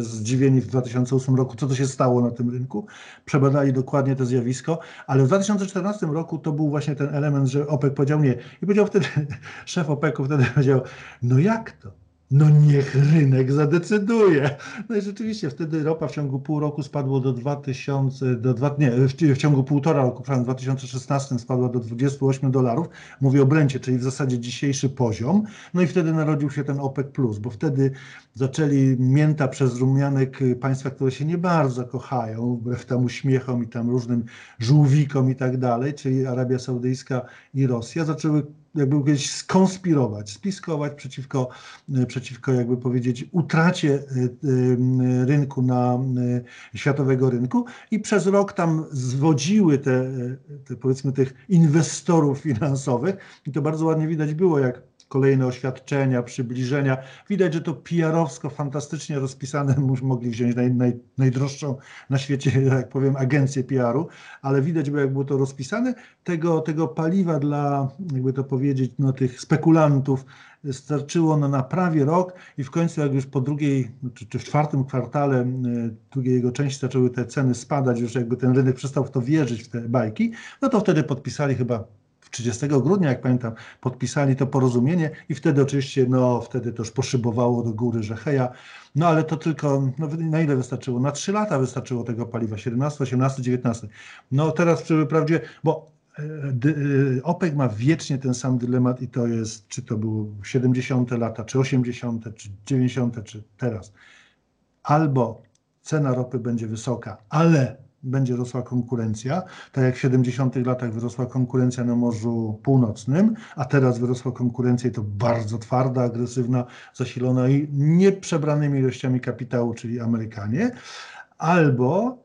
zdziwieni w 2008 roku, co to się stało na tym rynku. Przebadali dokładnie dokładnie to zjawisko, ale w 2014 roku to był właśnie ten element, że OPEC powiedział nie. I powiedział wtedy, szef OPEC-u wtedy powiedział, no jak to? No niech rynek zadecyduje. No i rzeczywiście wtedy ropa w ciągu pół roku spadło do 2000, do dwa, nie, w, ciągu półtora roku, w 2016 spadła do 28 dolarów. Mówię o Brencie, czyli w zasadzie dzisiejszy poziom. No i wtedy narodził się ten OPEC+, bo wtedy zaczęli mięta przez rumianek państwa, które się nie bardzo kochają, wbrew tam uśmiechom i tam różnym żółwikom i tak dalej, czyli Arabia Saudyjska i Rosja, zaczęły jakby gdzieś skonspirować, spiskować przeciwko, e, przeciwko jakby powiedzieć utracie e, e, rynku na światowego rynku i przez rok tam zwodziły te, te powiedzmy tych inwestorów finansowych. I to bardzo ładnie widać było, jak kolejne oświadczenia, przybliżenia. Widać, że to PR-owsko fantastycznie rozpisane, mogli wziąć naj, naj, najdroższą na świecie, jak powiem, agencję PR-u, ale widać było, jak było to rozpisane. Tego, tego paliwa dla, jakby to powiedzieć, no, tych spekulantów starczyło na prawie rok i w końcu jak już po drugiej, czy, czy w czwartym kwartale e, drugiej jego części zaczęły te ceny spadać, już jakby ten rynek przestał w to wierzyć, w te bajki, no to wtedy podpisali chyba 30 grudnia, jak pamiętam, podpisali to porozumienie i wtedy oczywiście, no wtedy to już poszybowało do góry, że heja, no ale to tylko, no, na ile wystarczyło? Na 3 lata wystarczyło tego paliwa, 17, 18, 19. No teraz przy prawdzie, bo e, OPEC ma wiecznie ten sam dylemat i to jest, czy to było 70 lata, czy 80, czy 90, czy teraz. Albo cena ropy będzie wysoka, ale będzie rosła konkurencja, tak jak w 70 latach wyrosła konkurencja na Morzu Północnym, a teraz wyrosła konkurencja i to bardzo twarda, agresywna, zasilona i nieprzebranymi ilościami kapitału, czyli Amerykanie, albo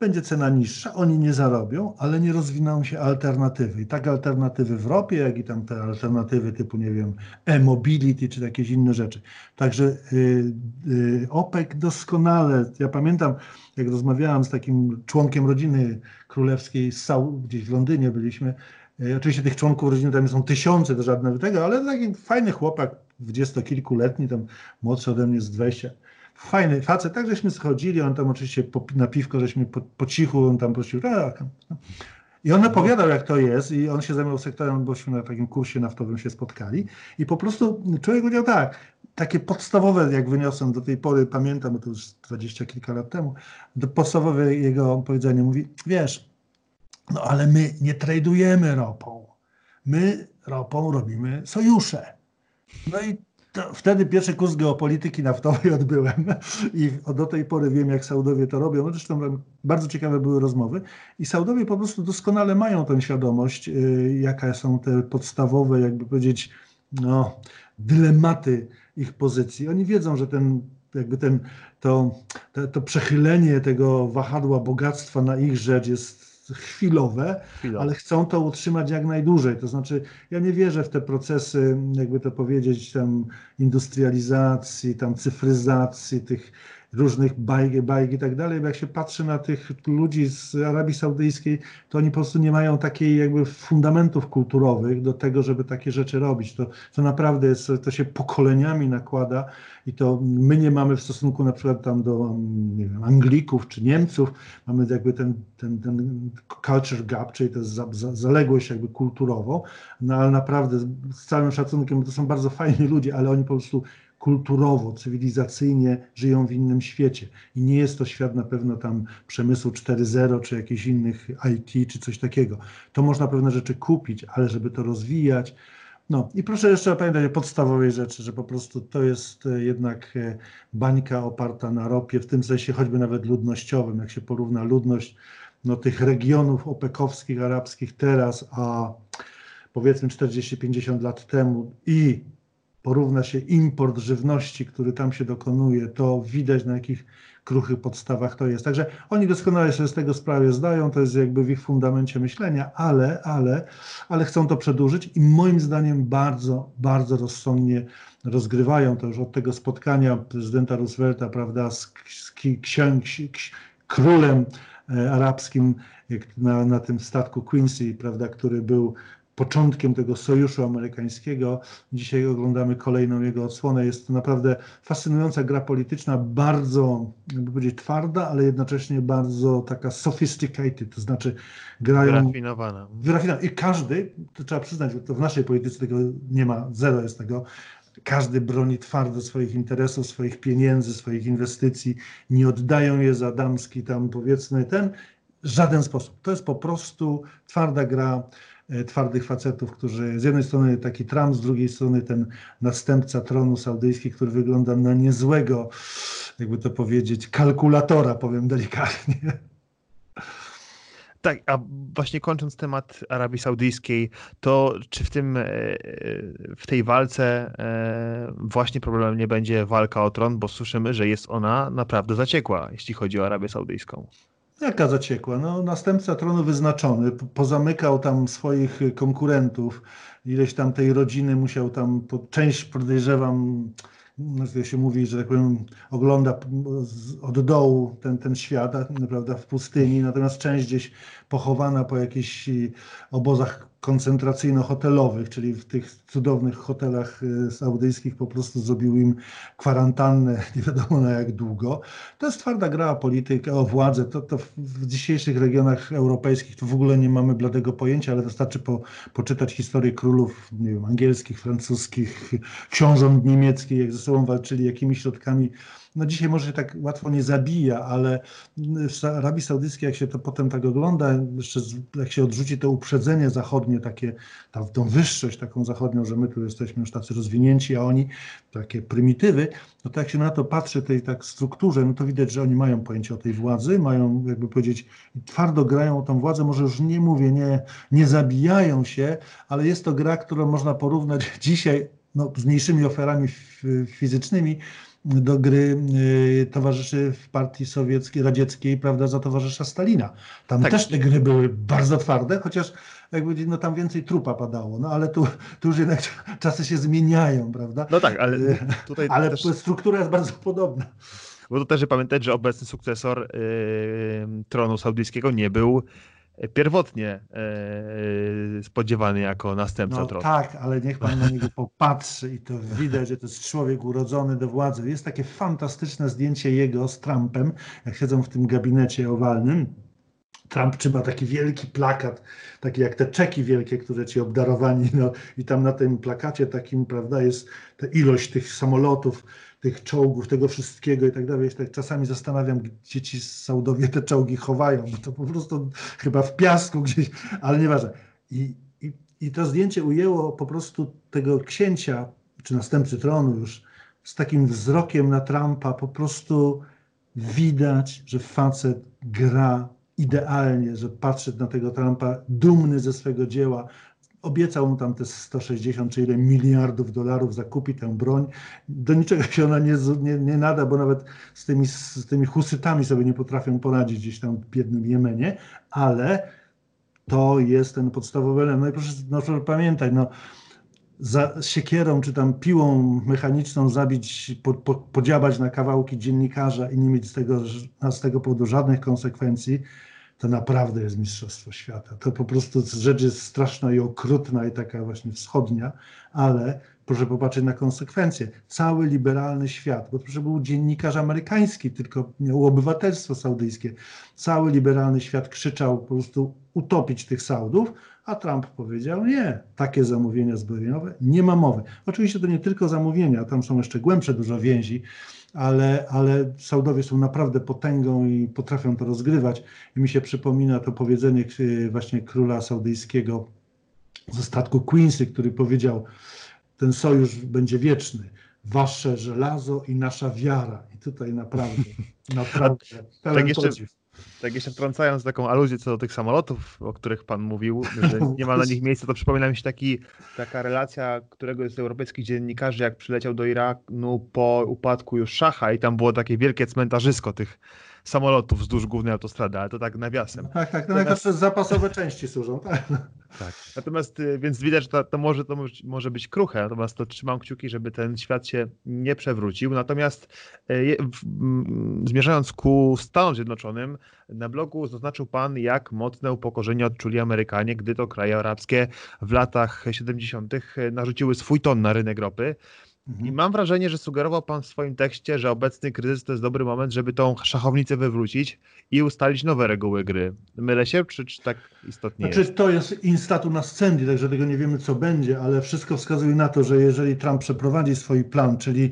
będzie cena niższa, oni nie zarobią, ale nie rozwiną się alternatywy. I tak alternatywy w ropie, jak i tam te alternatywy typu, nie wiem, e-mobility czy jakieś inne rzeczy. Także y, y, OPEC doskonale, ja pamiętam, jak rozmawiałam z takim członkiem rodziny królewskiej, z Sau, gdzieś w Londynie byliśmy, y, oczywiście tych członków rodziny tam są tysiące, to żadne tego, ale taki fajny chłopak, dwudziestokilkuletni, tam młodszy ode mnie z 20 fajny facet, tak żeśmy schodzili, on tam oczywiście po, na piwko, żeśmy po, po cichu, on tam prosił, tak. I on opowiadał, jak to jest, i on się zajmował sektorem, bośmy na takim kursie naftowym się spotkali. I po prostu człowiek powiedział tak, takie podstawowe, jak wyniosłem do tej pory, pamiętam, bo to już dwadzieścia kilka lat temu, podstawowe jego powiedzenie mówi, wiesz, no ale my nie tradujemy ropą. My ropą robimy sojusze. No i wtedy pierwszy kurs geopolityki naftowej odbyłem i do tej pory wiem, jak Saudowie to robią. Zresztą bardzo ciekawe były rozmowy i Saudowie po prostu doskonale mają tę świadomość, y, jaka są te podstawowe, jakby powiedzieć, no, dylematy ich pozycji. Oni wiedzą, że ten jakby ten, to, to, to przechylenie tego wahadła bogactwa na ich rzecz jest chwilowe, Chwilowe. ale chcą to utrzymać jak najdłużej. To znaczy, ja nie wierzę w te procesy, jakby to powiedzieć, tam industrializacji, tam cyfryzacji tych różnych bajki i tak dalej, bo jak się patrzy na tych ludzi z Arabii Saudyjskiej, to oni po prostu nie mają takiej jakby fundamentów kulturowych do tego, żeby takie rzeczy robić. To, to naprawdę jest, to się pokoleniami nakłada i to my nie mamy w stosunku na przykład tam do wiem, Anglików czy Niemców, mamy jakby ten, ten, ten culture gap, czyli to za, za, zaległość jakby kulturową, no ale naprawdę z całym szacunkiem, to są bardzo fajni ludzie, ale oni po prostu kulturowo, cywilizacyjnie żyją w innym świecie. I nie jest to świat na pewno tam przemysłu 4.0 czy jakichś innych IT czy coś takiego. To można pewne rzeczy kupić, ale żeby to rozwijać. No i proszę jeszcze pamiętać o podstawowej rzeczy, że po prostu to jest e, jednak e, bańka oparta na ropie, w tym sensie choćby nawet ludnościowym, jak się porówna ludność no, tych regionów opekowskich, arabskich teraz, a powiedzmy 40-50 lat temu i porówna się import żywności, który tam się dokonuje, to widać na jakich kruchych podstawach to jest. Także oni doskonale sobie z tego sprawę zdają, to jest jakby w ich fundamencie myślenia, ale, ale, ale chcą to przedłużyć i moim zdaniem bardzo, bardzo rozsądnie rozgrywają to już od tego spotkania prezydenta Roosevelta, prawda, z, z królem e, arabskim na, na tym statku Quincy, prawda, który był początkiem tego sojuszu amerykańskiego. Dzisiaj oglądamy kolejną jego odsłonę. Jest to naprawdę fascynująca gra polityczna, bardzo, jakby powiedzieć, twarda, ale jednocześnie bardzo taka sophisticated, to znaczy grają...
Wyrafinowana.
Wyrafinowana. I każdy, to trzeba przyznać, to w naszej polityce tego nie ma, zero jest tego, każdy broni twardo swoich interesów, swoich pieniędzy, swoich inwestycji, nie oddają je za damski tam powiedzmy ten, żaden sposób. To jest po prostu twarda gra twardych facetów, którzy z jednej strony taki Trump, z drugiej strony ten następca tronu saudyjski, który wygląda na niezłego, jakby to powiedzieć, kalkulatora, powiem delikatnie.
Tak, a właśnie kończąc temat Arabii Saudyjskiej, to czy w tym, e, w tej walce e, właśnie problemem nie będzie walka o tron, bo słyszymy, że jest ona naprawdę zaciekła, jeśli chodzi o Arabię Saudyjską.
Jaka zaciekła? No, następca tronu wyznaczony, pozamykał tam swoich konkurentów, ileś tam tej rodziny musiał tam, część podejrzewam, no, się mówi, że tak powiem, ogląda od dołu ten, ten świat, prawda, w pustyni, natomiast część gdzieś pochowana po jakichś obozach koncentracyjno-hotelowych, czyli w tych cudownych hotelach e, saudyjskich po prostu zrobił im kwarantannę nie wiadomo na jak długo. To jest twarda gra o politykę, o władzę. To, to w dzisiejszych regionach europejskich to w ogóle nie mamy bladego pojęcia, ale wystarczy po, poczytać historię królów nie wiem, angielskich, francuskich, książąt niemieckich, jak ze sobą walczyli, jakimi środkami no dzisiaj może się tak łatwo nie zabija, ale w Arabii Saudyjskiej, jak się to potem tak ogląda, jeszcze jak się odrzuci to uprzedzenie zachodnie, takie, tam, tą wyższość taką zachodnią, że my tu jesteśmy już tacy rozwinięci, a oni takie prymitywy, no to jak się na to patrzy, tej tak strukturze, no to widać, że oni mają pojęcie o tej władzy, mają, jakby powiedzieć, twardo grają o tą władzę, może już nie mówię, nie, nie zabijają się, ale jest to gra, którą można porównać dzisiaj no, z mniejszymi oferami fizycznymi do gry y, towarzyszy w partii sowieckiej, radzieckiej, prawda, za towarzysza Stalina. Tam tak. też te gry były bardzo twarde, chociaż jakby no tam więcej trupa padało, no ale tu, tu już jednak czasy się zmieniają, prawda?
No tak, ale y,
tutaj Ale też... struktura jest bardzo podobna.
Bo to też pamiętać, że obecny sukcesor yy, tronu saudyjskiego nie był pierwotnie e, spodziewany jako następca no.
Tak, ale niech pan na niego popatrzy i to widać, że to jest człowiek urodzony do władzy. Jest takie fantastyczne zdjęcie jego z Trumpem, jak siedzą w tym gabinecie owalnym. Trump trzyma taki wielki plakat, taki jak te czeki wielkie, które ci obdarowani, no i tam na tym plakacie takim, prawda, jest ta ilość tych samolotów, tych czołgów, tego wszystkiego i tak dalej. tak czasami zastanawiam, gdzie ci Saudowie te czołgi chowają, bo to po prostu chyba w piasku gdzieś, ale nieważne. I, i, i to zdjęcie ujęło po prostu tego księcia, czy następcy tronu już, z takim wzrokiem na Trumpa, po prostu widać, że facet gra idealnie, że patrzy na tego Trumpa dumny ze swego dzieła, obiecał mu tam te 160 czy ile miliardów dolarów, zakupi tę broń. Do niczego się ona nie, nie, nie nada, bo nawet z tymi, z tymi husytami sobie nie potrafią poradzić gdzieś tam w biednym Jemenie, ale to jest ten podstawowy element. No i proszę, no proszę pamiętać, no, za siekierą czy tam piłą mechaniczną zabić, po, po, podziabać na kawałki dziennikarza i nie mieć z tego, z tego powodu żadnych konsekwencji, to naprawdę jest Mistrzostwo Świata. To po prostu rzecz jest straszna i okrutna i taka właśnie wschodnia, ale proszę popatrzeć na konsekwencje. Cały liberalny świat, bo proszę był dziennikarz amerykański, tylko miał obywatelstwo saudyjskie. Cały liberalny świat krzyczał po prostu utopić tych Saudów, a Trump powiedział nie, takie zamówienia zbrojeniowe nie ma mowy. Oczywiście to nie tylko zamówienia, tam są jeszcze głębsze dużo więzi, ale, ale Saudowie są naprawdę potęgą i potrafią to rozgrywać. I mi się przypomina to powiedzenie właśnie króla saudyjskiego ze statku Quincy, który powiedział, ten sojusz będzie wieczny. Wasze żelazo i nasza wiara. I tutaj naprawdę, naprawdę
tak jeszcze, tak jeszcze wtrącając taką aluzję co do tych samolotów, o których pan mówił, że nie ma na nich miejsca, to przypomina mi się taki, taka relacja któregoś z europejskich dziennikarzy, jak przyleciał do Iraku po upadku już Szacha i tam było takie wielkie cmentarzysko tych samolotów wzdłuż głównej autostrady, ale to tak nawiasem.
Tak, tak, no Natomiast... zapasowe części służą, tak.
tak. Natomiast, y, więc widać, że to, to, może, to może być kruche, natomiast to trzymam kciuki, żeby ten świat się nie przewrócił. Natomiast y, zmierzając ku Stanom Zjednoczonym, na blogu zaznaczył Pan, jak mocne upokorzenie odczuli Amerykanie, gdy to kraje arabskie w latach 70. narzuciły swój ton na rynek ropy. I mam wrażenie, że sugerował Pan w swoim tekście, że obecny kryzys to jest dobry moment, żeby tą szachownicę wywrócić i ustalić nowe reguły gry. Mylę się, czy, czy tak istotnie
znaczy, jest? To jest instatu na scendi, także tego nie wiemy, co będzie, ale wszystko wskazuje na to, że jeżeli Trump przeprowadzi swój plan, czyli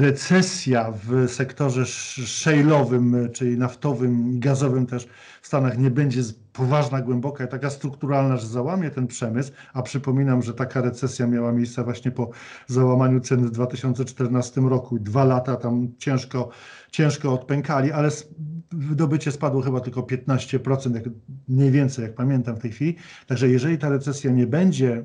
recesja w sektorze szejlowym, czyli naftowym i gazowym też w Stanach nie będzie poważna, głęboka i taka strukturalna, że załamie ten przemysł, a przypominam, że taka recesja miała miejsce właśnie po załamaniu cen w 2014 roku. Dwa lata tam ciężko, ciężko odpękali, ale wydobycie spadło chyba tylko 15%, jak, mniej więcej, jak pamiętam w tej chwili. Także jeżeli ta recesja nie będzie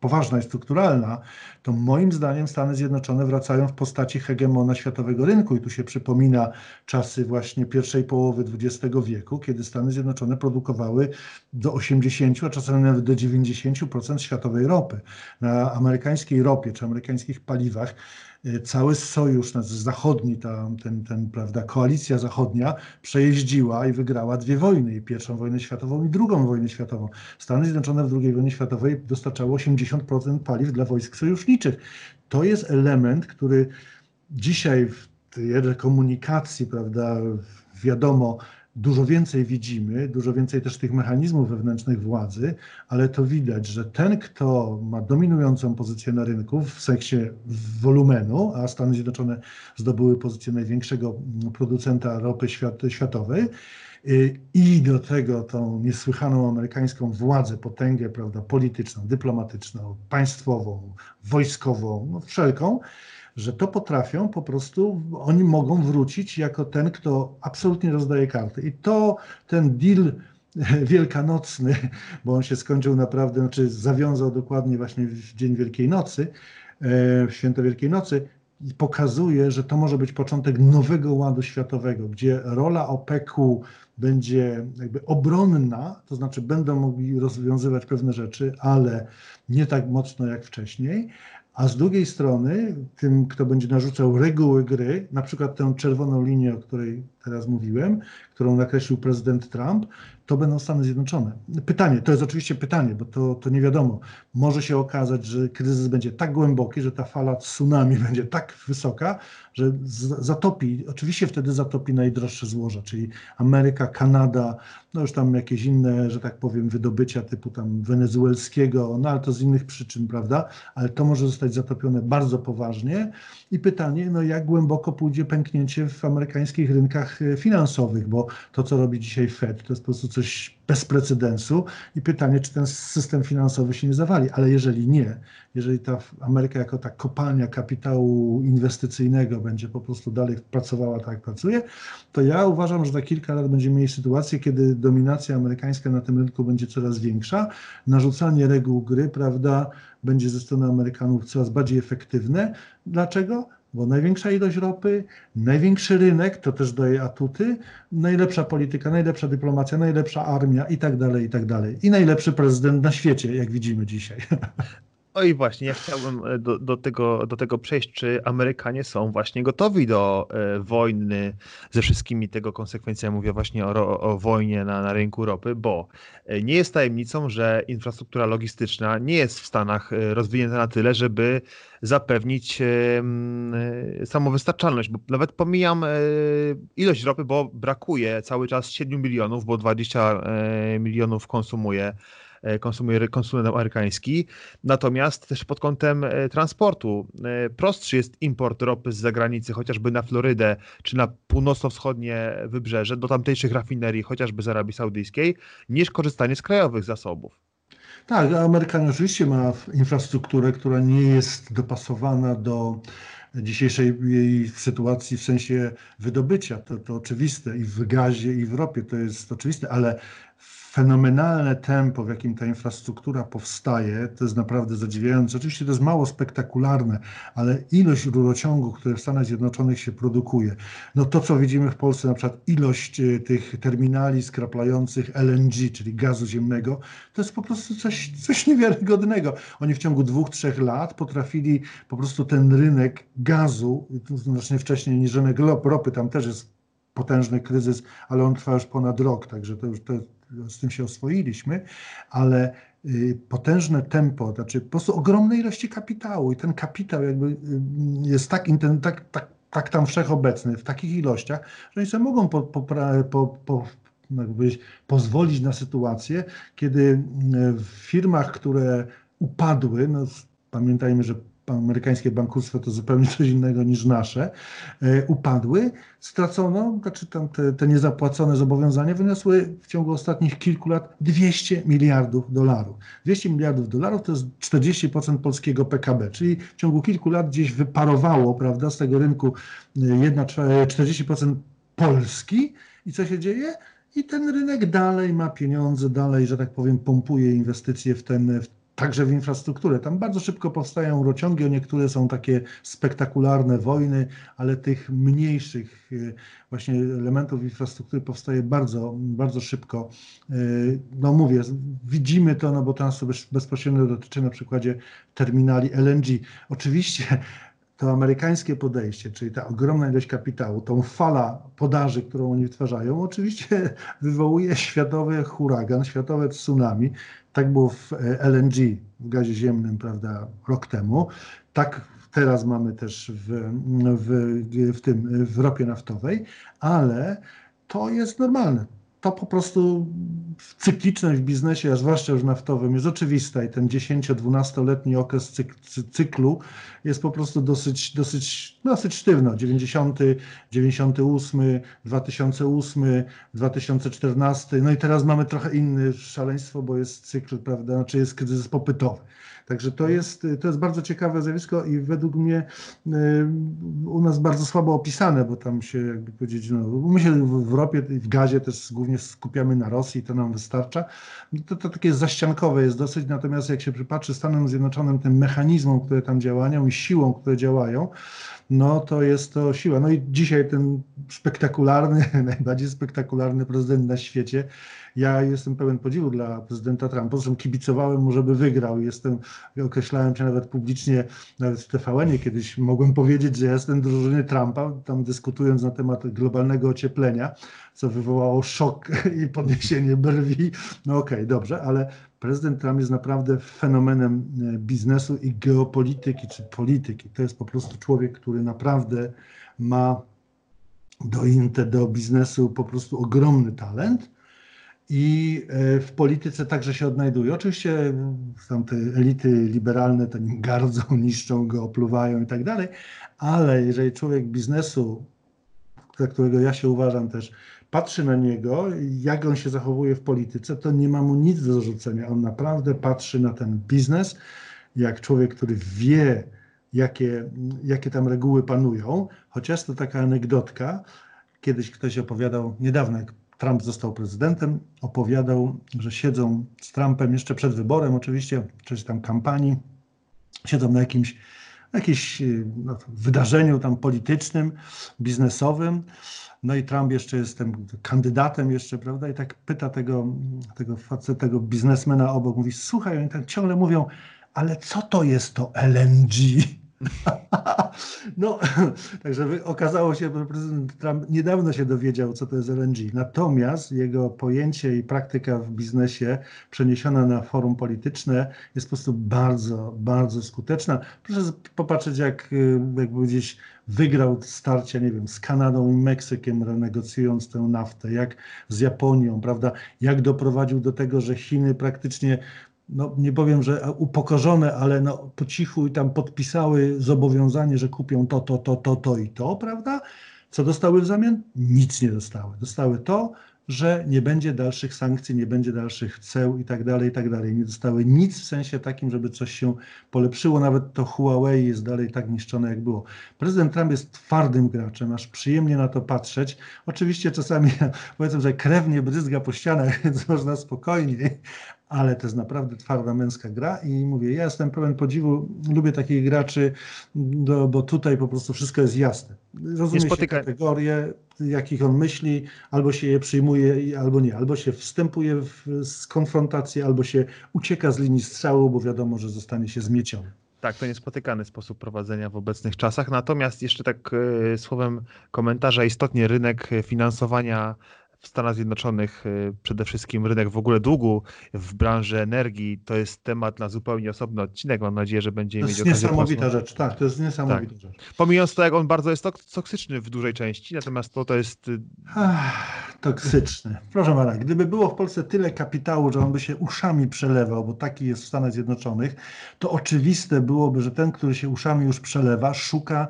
poważna i strukturalna, to moim zdaniem Stany Zjednoczone wracają w postaci hegemona światowego rynku. I tu się przypomina czasy właśnie pierwszej połowy XX wieku, kiedy Stany Zjednoczone produkowały do 80, a czasami nawet do 90% światowej ropy. Na amerykańskiej ropie czy amerykańskich paliwach cały sojusz zachodni, ta, ten, ten, prawda, koalicja zachodnia przejeździła i wygrała dwie wojny, i pierwszą wojnę światową i drugą wojnę światową. Stany Zjednoczone w II wojnie światowej dostarczało 80% paliw dla wojsk sojuszniczych. To jest element, który dzisiaj w tej komunikacji, prawda, wiadomo, dużo więcej widzimy, dużo więcej też tych mechanizmów wewnętrznych władzy, ale to widać, że ten, kto ma dominującą pozycję na rynku w sensie wolumenu, a Stany Zjednoczone zdobyły pozycję największego producenta ropy świat, światowej, y, i do tego tą niesłychaną amerykańską władzę, potęgę prawda, polityczną, dyplomatyczną, państwową, wojskową, no wszelką, że to potrafią po prostu, oni mogą wrócić jako ten, kto absolutnie rozdaje karty. I to ten deal wielkanocny, bo on się skończył naprawdę, znaczy zawiązał dokładnie właśnie w Dzień Wielkiej Nocy, e, w Święto Wielkiej Nocy, i pokazuje, że to może być początek nowego ładu światowego, gdzie rola OPEC-u będzie jakby obronna, to znaczy będą mogli rozwiązywać pewne rzeczy, ale nie tak mocno jak wcześniej, a z drugiej strony tym, kto będzie narzucał reguły gry, na przykład tę czerwoną linię, o której teraz mówiłem, którą nakreślił prezydent Trump, to będą Stany Zjednoczone. Pytanie, to jest oczywiście pytanie, bo to, to nie wiadomo. Może się okazać, że kryzys będzie tak głęboki, że ta fala tsunami będzie tak wysoka, że zatopi, oczywiście wtedy zatopi najdroższe złoża, czyli Ameryka, Kanada, no już tam jakieś inne, że tak powiem, wydobycia typu tam wenezuelskiego, no ale to z innych przyczyn, prawda? Ale to może zostać zatopione bardzo poważnie. I pytanie, no jak głęboko pójdzie pęknięcie w amerykańskich rynkach e, finansowych, bo to, co robi dzisiaj Fed, to jest po prostu coś bez precedensu i pytanie, czy ten system finansowy się nie zawali. Ale jeżeli nie, jeżeli ta Ameryka jako ta kopalnia kapitału inwestycyjnego będzie po prostu dalej pracowała tak, jak pracuje, to ja uważam, że za kilka lat będziemy mieli sytuację, kiedy dominacja amerykańska na tym rynku będzie coraz większa, narzucanie reguł gry, prawda, będzie ze strony Amerykanów coraz bardziej efektywne. Dlaczego? Bo największa ilość ropy, największy rynek, to też daje atuty, najlepsza polityka, najlepsza dyplomacja, najlepsza armia i tak dalej, i tak dalej. I najlepszy prezydent na świecie, jak widzimy dzisiaj.
No i właśnie, ja chciałbym e, do, do, tego, do tego przejść, czy Amerykanie są właśnie gotowi do e, wojny ze wszystkimi tego konsekwencjami. Mówię właśnie o, o wojnie na, na rynku ropy, bo e, nie jest tajemnicą, że infrastruktura logistyczna nie jest w Stanach rozwinięta na tyle, żeby zapewnić samowystarczalność, bo nawet pomijam ilość ropy, bo brakuje cały czas 7 milionów, bo 20 milionów konsumuje E, konsumuje konsument amerykański. Natomiast też pod kątem e, transportu e, prostszy jest import ropy z zagranicy, chociażby na Florydę czy na północno-wschodnie wybrzeże, do tamtejszych rafinerii, chociażby z Arabii Saudyjskiej, niż korzystanie z krajowych zasobów.
Tak, Amerykanie oczywiście ma infrastrukturę, która nie jest dopasowana do dzisiejszej jej sytuacji w sensie wydobycia. To, to oczywiste i w gazie, i w ropie to jest oczywiste, ale fenomenalne tempo, w jakim ta infrastruktura powstaje, to jest naprawdę zadziwiające. Oczywiście to jest mało spektakularne, ale ilość rurociągów, które w Stanach Zjednoczonych się produkuje, no to co widzimy w Polsce, na przykład ilość e, tych terminali skraplających LNG, czyli gazu ziemnego, to jest po prostu coś, coś niewiarygodnego. Oni w ciągu dwóch, trzech lat potrafili po prostu ten rynek gazu, znacznie wcześniej niż rynek ropy, tam też jest potężny kryzys, ale on trwa już ponad rok, także to już to z tym się oswoiliśmy, ale y, potężne tempo, znaczy po prostu ogromne ilości kapitału i ten kapitał jakby y, jest tak, tak, tak, tak tam wszechobecny w takich ilościach, że oni sobie mogą po, po, po, po pozwolić na sytuację, kiedy y, w firmach, które upadły, no, pamiętajmy, że amerykańskie bankructwo to zupełnie coś innego niż nasze, e, upadły, stracono, znaczy tam te, te niezapłacone zobowiązania wyniosły w ciągu ostatnich kilku lat 200 miliardów dolarów. 200 miliardów dolarów to jest 40% polskiego PKB, czyli w ciągu kilku lat gdzieś wyparowało prawda, z tego rynku 1, e, 40% Polski i co się dzieje? I ten rynek dalej ma pieniądze, dalej, że tak powiem, pompuje inwestycje w ten, w także w infrastrukturę. Tam bardzo szybko powstają rociągi, o niektóre są takie spektakularne wojny, ale tych mniejszych y, właśnie elementów infrastruktury powstaje bardzo, bardzo szybko. Y, no mówię, widzimy to, no bo to bezpośrednio dotyczy na przykładzie terminali LNG. Oczywiście to amerykańskie podejście, czyli ta ogromna ilość kapitału, tą fala podaży, którą oni wytwarzają, oczywiście wywołuje światowy huragan, światowe tsunami. Tak było w e, LNG, w gazie ziemnym, prawda, rok temu. Tak teraz mamy też w, w, w tym, w ropie naftowej, ale to jest normalne to po prostu cykliczność w biznesie, a zwłaszcza już naftowym, jest oczywista i ten 10-12-letni okres cyklu jest po prostu dosyć, dosyć, dosyć sztywno. 90, 98, 2008, 2014, no i teraz mamy trochę inny szaleństwo, bo jest cykl, prawda, znaczy jest kryzys popytowy. Także to jest, to jest bardzo ciekawe zjawisko i według mnie y, u nas bardzo słabo opisane, bo tam się jakby powiedzieć, no, my się w ropie i w gazie też głównie skupiamy na Rosji, to nam wystarcza. To, to takie zaściankowe jest dosyć, natomiast jak się przypatrzy Stanom Zjednoczonym tym mechanizmom, które tam działają i siłą, które działają, no to jest to siła. No i dzisiaj ten spektakularny, najbardziej spektakularny prezydent na świecie, ja jestem pełen podziwu dla prezydenta Trumpa, zresztą kibicowałem mu, żeby wygrał. Jestem, określałem się nawet publicznie, nawet w tvn kiedyś mogłem powiedzieć, że jestem drużyny Trumpa, tam dyskutując na temat globalnego ocieplenia, co wywołało szok i podniesienie brwi. No okej, okay, dobrze, ale prezydent Trump jest naprawdę fenomenem e, biznesu i geopolityki, czy polityki. To jest po prostu człowiek, który naprawdę ma do, do biznesu po prostu ogromny talent i e, w polityce także się odnajduje. Oczywiście są te elity liberalne to nim gardzą, niszczą go, opluwają i tak dalej, ale jeżeli człowiek biznesu, za którego ja się uważam też, patrzy na niego, jak on się zachowuje w polityce, to nie ma mu nic do zarzucenia. On naprawdę patrzy na ten biznes, jak człowiek, który wie, jakie, jakie tam reguły panują. Chociaż to taka anegdotka, kiedyś ktoś opowiadał, niedawno jak Trump został prezydentem, opowiadał, że siedzą z Trumpem jeszcze przed wyborem, oczywiście, w czasie tam kampanii, siedzą na jakimś, jakimś no, wydarzeniu tam politycznym, biznesowym. No i Trump jeszcze jest tym kandydatem jeszcze, prawda? I tak pyta tego, tego tego biznesmena obok, mówi, słuchaj, oni tak ciągle mówią, ale co to jest to LNG? No, także okazało się, że prezydent Trump niedawno się dowiedział, co to jest LNG. Natomiast jego pojęcie i praktyka w biznesie przeniesiona na forum polityczne jest po prostu bardzo, bardzo skuteczna. Proszę popatrzeć, jak, jak gdzieś wygrał starcia, nie wiem, z Kanadą i Meksykiem, renegocjując tę naftę, jak z Japonią, prawda, jak doprowadził do tego, że Chiny praktycznie no nie powiem, że upokorzone, ale no po cichu i tam podpisały zobowiązanie, że kupią to, to, to, to, to i to, prawda? Co dostały w zamian? Nic nie dostały. Dostały to, że nie będzie dalszych sankcji, nie będzie dalszych ceł i tak dalej, i tak dalej. Nie dostały nic w sensie takim, żeby coś się polepszyło. Nawet to Huawei jest dalej tak niszczone, jak było. Prezydent Trump jest twardym graczem, aż przyjemnie na to patrzeć. Oczywiście czasami powiedzmy, że krew nie bryzga po ścianach, więc można spokojniej, ale to jest naprawdę twarda męska gra i mówię, ja jestem pełen podziwu, lubię takich graczy, do, bo tutaj po prostu wszystko jest jasne. Rozumie się kategorie, jakich on myśli, albo się je przyjmuje, albo nie. Albo się wstępuje w konfrontację, albo się ucieka z linii strzału, bo wiadomo, że zostanie się zmieciony.
Tak, to niespotykany sposób prowadzenia w obecnych czasach. Natomiast jeszcze tak e, słowem komentarza, istotnie rynek finansowania w Stanach Zjednoczonych y, przede wszystkim rynek w ogóle długu w branży energii to jest temat na zupełnie osobny odcinek. Mam nadzieję, że będziemy mieć
okazję. To jest niesamowita rzecz, tak, to jest niesamowita tak. rzecz.
Pomijając to, jak on bardzo jest toksyczny w dużej części, natomiast to, to jest.
Toksyczny. Proszę pana, gdyby było w Polsce tyle kapitału, że on by się uszami przelewał, bo taki jest w Stanach Zjednoczonych, to oczywiste byłoby, że ten, który się uszami już przelewa, szuka,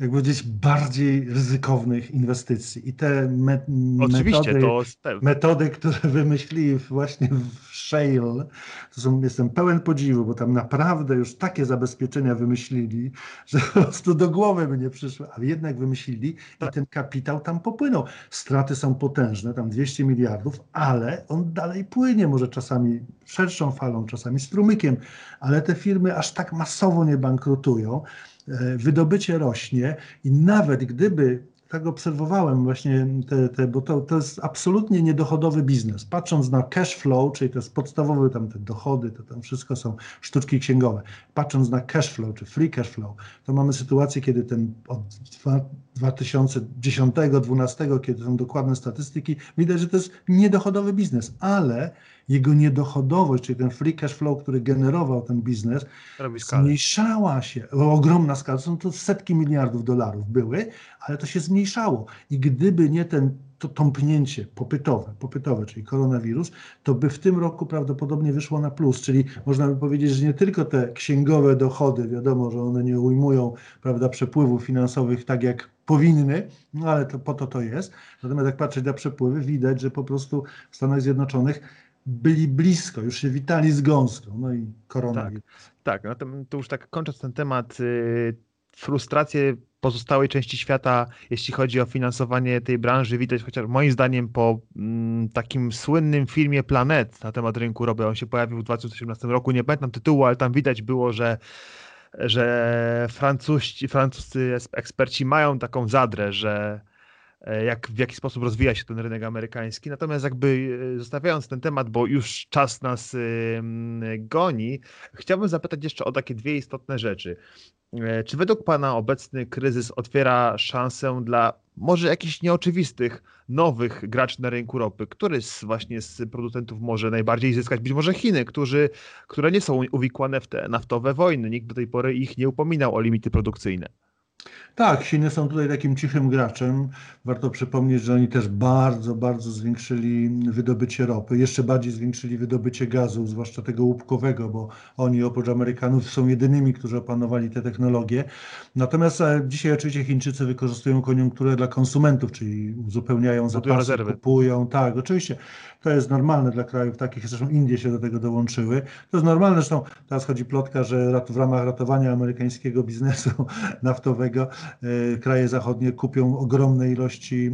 jak powiedzieć, bardziej ryzykownych inwestycji. I te me
metody,
to metody, które wymyślili właśnie w Shale, to są, jestem pełen podziwu, bo tam naprawdę już takie zabezpieczenia wymyślili, że po prostu do głowy by nie przyszło, ale jednak wymyślili i ten kapitał tam popłynął. Straty są potężne, tam 200 miliardów, ale on dalej płynie, może czasami szerszą falą, czasami strumykiem, ale te firmy aż tak masowo nie bankrutują e, wydobycie rośnie i nawet gdyby tak obserwowałem właśnie, te, te, bo to, to jest absolutnie niedochodowy biznes. Patrząc na cash flow, czyli to jest podstawowe tam te dochody, to tam wszystko są sztuczki księgowe. Patrząc na cash flow, czy free cash flow, to mamy sytuację, kiedy ten od 2010-2012, kiedy są dokładne statystyki, widać, że to jest niedochodowy biznes, ale jego niedochodowość, czyli ten free cash flow, który generował ten biznes, zmniejszała się. Ogromna skala, są to setki miliardów dolarów były, ale to się zmniejszało. I gdyby nie ten to tąpnięcie popytowe, popytowe, czyli koronawirus, to by w tym roku prawdopodobnie wyszło na plus, czyli można by powiedzieć, że nie tylko te księgowe dochody, wiadomo, że one nie ujmują prawda, przepływów finansowych tak jak powinny, no ale to po to to jest. Natomiast jak patrzeć na przepływy, widać, że po prostu w Stanach Zjednoczonych byli blisko, już się witali z gąską, no i koronawirus.
Tak, tak no to, już tak kończąc ten temat, yy, frustrację pozostałej części świata, jeśli chodzi o finansowanie tej branży, widać chociaż moim zdaniem po mm, takim słynnym filmie Planet na temat rynku ropy, on się pojawił w 2018 roku, nie pamiętam tytułu, ale tam widać było, że że francuscy, francuscy eksperci mają taką zadrę, że jak, w jaki sposób rozwija się ten rynek amerykański. Natomiast jakby e, zostawiając ten temat, bo już czas nas goni, chciałbym zapytać jeszcze o takie dwie istotne rzeczy. E, czy według Pana obecny kryzys otwiera szansę dla może jakichś nieoczywistych, nowych graczy na rynku ropy? Który z właśnie z producentów może najbardziej zyskać? Być może Chiny, którzy, które nie są uwikłane w te naftowe wojny. Nikt do tej pory ich nie upominał o limity produkcyjne.
Tak, Chiny są tutaj takim cichym graczem. Warto przypomnieć, że oni też bardzo, bardzo zwiększyli wydobycie ropy, jeszcze bardziej zwiększyli wydobycie gazu, zwłaszcza tego łupkowego, bo oni oprócz Amerykanów są jedynymi, którzy opanowali te technologie. Natomiast e, dzisiaj oczywiście Chińczycy wykorzystują koniunkturę dla konsumentów, czyli uzupełniają zapasy, rezerwy. kupują. Tak, oczywiście. To jest normalne dla krajów takich, zresztą Indie się do tego dołączyły. To jest normalne, zresztą teraz chodzi plotka, że w ramach ratowania amerykańskiego biznesu naftowego e, kraje zachodnie kupią ogromne ilości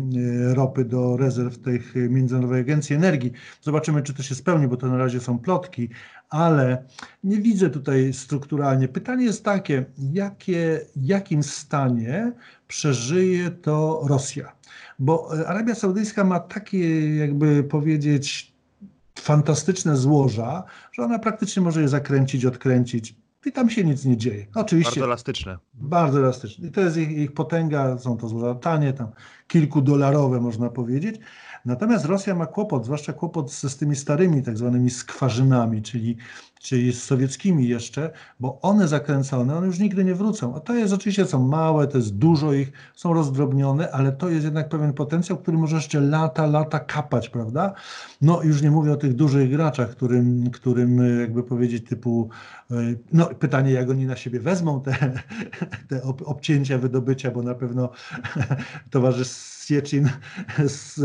e, ropy do rezerw tych Międzynarodowej Agencji Energii. Zobaczymy, czy to się spełni, bo to na razie są plotki, ale nie widzę tutaj strukturalnie. Pytanie jest takie, jakie, jakim stanie przeżyje to Rosja? Bo e, Arabia Saudyjska ma takie, jakby powiedzieć, fantastyczne złoża, że ona praktycznie może je zakręcić, odkręcić i tam się nic nie dzieje.
Oczywiście. Bardzo elastyczne.
Bardzo elastyczne. I to jest ich, ich potęga, są to złoża tanie, tam kilkudolarowe można powiedzieć. Natomiast Rosja ma kłopot, zwłaszcza kłopot z, z tymi starymi tak zwanymi skwarzynami, czyli czyli z sowieckimi jeszcze, bo one zakręcone, one już nigdy nie wrócą. A to jest oczywiście, są małe, to jest dużo ich, są rozdrobnione, ale to jest jednak pewien potencjał, który może jeszcze lata, lata kapać, prawda? No już nie mówię o tych dużych graczach, którym, którym jakby powiedzieć typu, e, no pytanie jak oni na siebie wezmą te, te obcięcia wydobycia, bo na pewno towarzysz Siecin z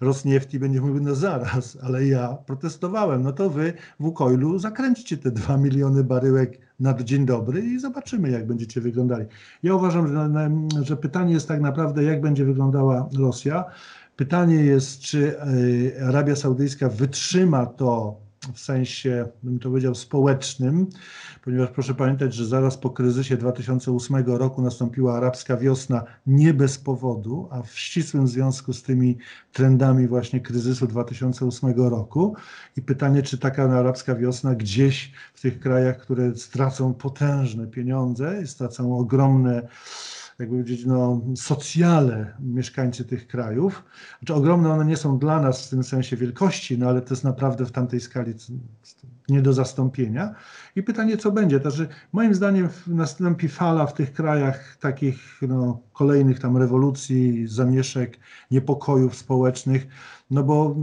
Rosniefti będzie mówił, no zaraz, ale ja protestowałem, no to wy w Ukoilu zakręćcie te 2 miliony baryłek na dzień dobry i zobaczymy, jak będziecie wyglądali. Ja uważam, że, że pytanie jest tak naprawdę, jak będzie wyglądała Rosja. Pytanie jest, czy e, Arabia Saudyjska wytrzyma to w sensie, bym to powiedział, społecznym, ponieważ proszę pamiętać, że zaraz po kryzysie 2008 roku nastąpiła arabska wiosna nie bez powodu, a w ścisłym związku z tymi trendami właśnie kryzysu 2008 roku. I pytanie, czy taka arabska wiosna gdzieś w tych krajach, które stracą potężne pieniądze, stracą ogromne jakby powiedzieć, no, socjale mieszkańcy tych krajów. Znaczy ogromne one nie są dla nas w tym sensie wielkości, no ale to jest naprawdę w tamtej skali nie do zastąpienia. I pytanie, co będzie? To, że moim zdaniem nastąpi fala w tych krajach takich no, kolejnych tam rewolucji, zamieszek, niepokojów społecznych, no bo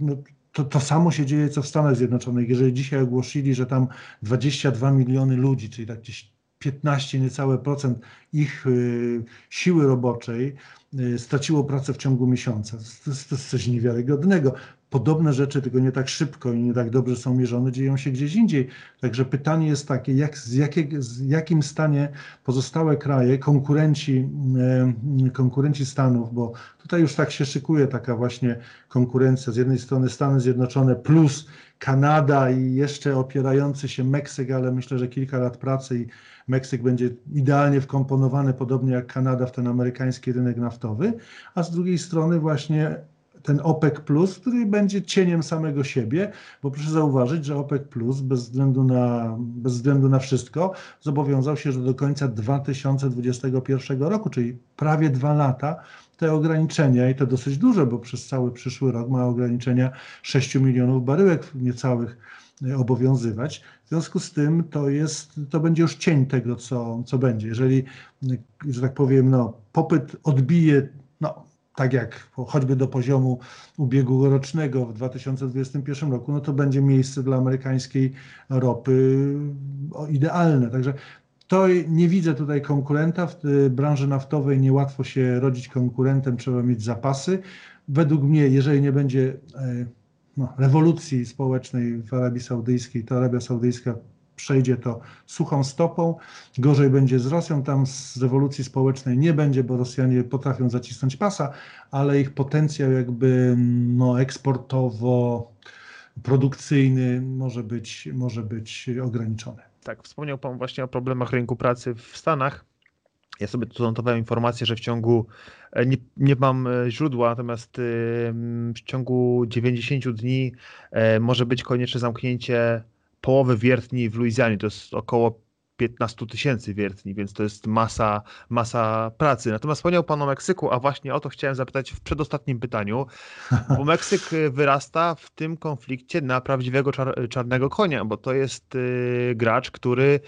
no, to, to samo się dzieje, co w Stanach Zjednoczonych. Jeżeli dzisiaj ogłosili, że tam 22 miliony ludzi, czyli tak gdzieś 15 niecałe procent ich y, siły roboczej y, straciło pracę w ciągu miesiąca. To jest, to jest coś niewiarygodnego. Podobne rzeczy, tylko nie tak szybko i nie tak dobrze są mierzone, dzieją się gdzieś indziej. Także pytanie jest takie, jak, z, jakiego, z jakim stanie pozostałe kraje, konkurenci, y, konkurenci Stanów, bo tutaj już tak się szykuje taka właśnie konkurencja. Z jednej strony Stany Zjednoczone plus Kanada i jeszcze opierający się Meksyk, ale myślę, że kilka lat pracy i Meksyk będzie idealnie wkomponowany, podobnie jak Kanada, w ten amerykański rynek naftowy, a z drugiej strony właśnie ten OPEC, który będzie cieniem samego siebie, bo proszę zauważyć, że OPEC, bez względu na, bez względu na wszystko, zobowiązał się, że do końca 2021 roku, czyli prawie dwa lata, te ograniczenia, i to dosyć duże, bo przez cały przyszły rok ma ograniczenia 6 milionów baryłek niecałych e, obowiązywać. W związku z tym to jest, to będzie już cień tego, co, co będzie. Jeżeli, że tak powiem, no, popyt odbije no, tak jak choćby do poziomu ubiegłorocznego w 2021 roku, no to będzie miejsce dla amerykańskiej ropy idealne. Także to nie widzę tutaj konkurenta. W branży naftowej niełatwo się rodzić konkurentem, trzeba mieć zapasy. Według mnie, jeżeli nie będzie e, no, rewolucji społecznej w Arabii Saudyjskiej, to Arabia Saudyjska przejdzie to suchą stopą. Gorzej będzie z Rosją, tam z rewolucji społecznej nie będzie, bo Rosjanie potrafią zacisnąć pasa, ale ich potencjał jakby no, eksportowo produkcyjny może być, może być ograniczony.
Tak, wspomniał Pan właśnie o problemach rynku pracy w Stanach. Ja sobie tu notowałem informację, że w ciągu, e, nie, nie mam e, źródła, natomiast e, w ciągu 90 dni może być konieczne zamknięcie połowy wiertni w Luizjanie. To jest około 15 tysięcy wiertni, więc to jest masa, masa pracy. Natomiast wspomniał Pan o Meksyku, a właśnie o to chciałem zapytać w przedostatnim pytaniu, bo Meksyk wyrasta w tym konflikcie na prawdziwego czar czarnego konia, bo to jest y, gracz, który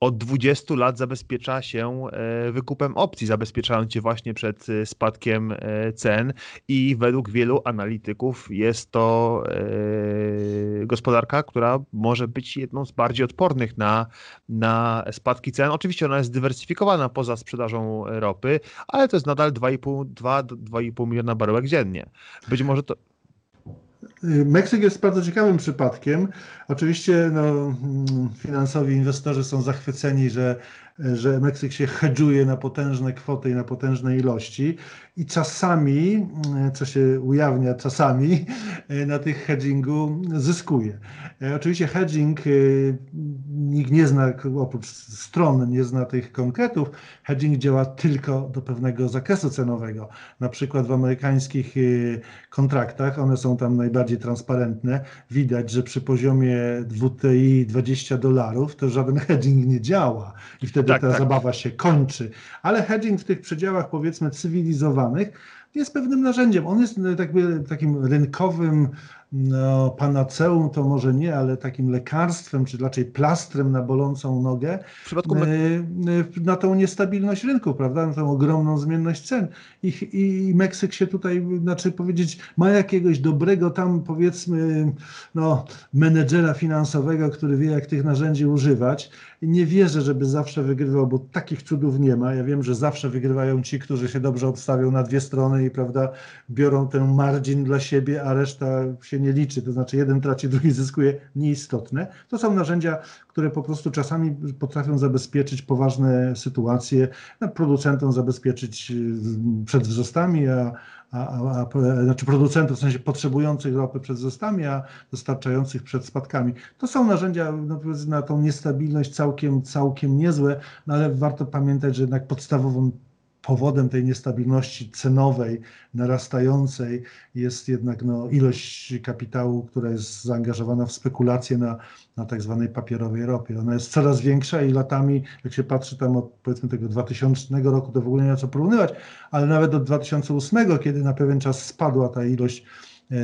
od 20 lat zabezpiecza się e, wykupem opcji, zabezpieczając się właśnie przed e, spadkiem e, cen i według wielu analityków jest to gospodarka, która może być jedną z bardziej odpornych na, na spadki cen. Oczywiście ona jest dywersyfikowana poza sprzedażą ropy, ale to jest nadal 2,5 miliona baryłek dziennie. Być może to,
Meksyk jest bardzo ciekawym przypadkiem. Oczywiście no, mm, finansowi inwestorzy są zachwyceni, że że Meksyk się hedżuje na potężne kwoty i na potężne ilości i czasami, co się ujawnia czasami, na tych hedgingu zyskuje. Oczywiście hedging nikt nie zna, oprócz stron, nie zna tych konkretów. Hedging działa tylko do pewnego zakresu cenowego. Na przykład w amerykańskich kontraktach, one są tam najbardziej transparentne, widać, że przy poziomie WTI 20 dolarów to żaden hedging nie działa i wtedy tak, ta tak. zabawa się kończy. Ale hedging w tych przedziałach powiedzmy cywilizowanych jest pewnym narzędziem. On jest jakby takim rynkowym no, panaceum to może nie, ale takim lekarstwem, czy raczej plastrem na bolącą nogę, w przypadku e, e, na tą niestabilność rynku, prawda, na tą ogromną zmienność cen. I, I Meksyk się tutaj, znaczy powiedzieć, ma jakiegoś dobrego tam powiedzmy, no, menedżera finansowego, który wie, jak tych narzędzi używać. Nie wierzę, żeby zawsze wygrywał, bo takich cudów nie ma. Ja wiem, że zawsze wygrywają ci, którzy się dobrze obstawią na dwie strony i prawda, biorą ten margin dla siebie, a reszta się nie liczy, to znaczy jeden traci, drugi zyskuje, nieistotne. To są narzędzia, które po prostu czasami potrafią zabezpieczyć poważne sytuacje, no, producentom zabezpieczyć y, przed wzrostami, a, a, a, a, znaczy producentów, w sensie potrzebujących ropy przed wzrostami, a dostarczających przed spadkami. To są narzędzia no, na tą niestabilność całkiem, całkiem niezłe, no ale warto pamiętać, że jednak podstawową powodem tej niestabilności cenowej narastającej jest jednak no, ilość kapitału, która jest zaangażowana w spekulacje na, na tak zwanej papierowej ropie. Ona jest coraz większa i latami, jak się patrzy tam od powiedzmy tego 2000 roku, to w ogóle nie ma co porównywać, ale nawet od 2008, kiedy na pewien czas spadła ta ilość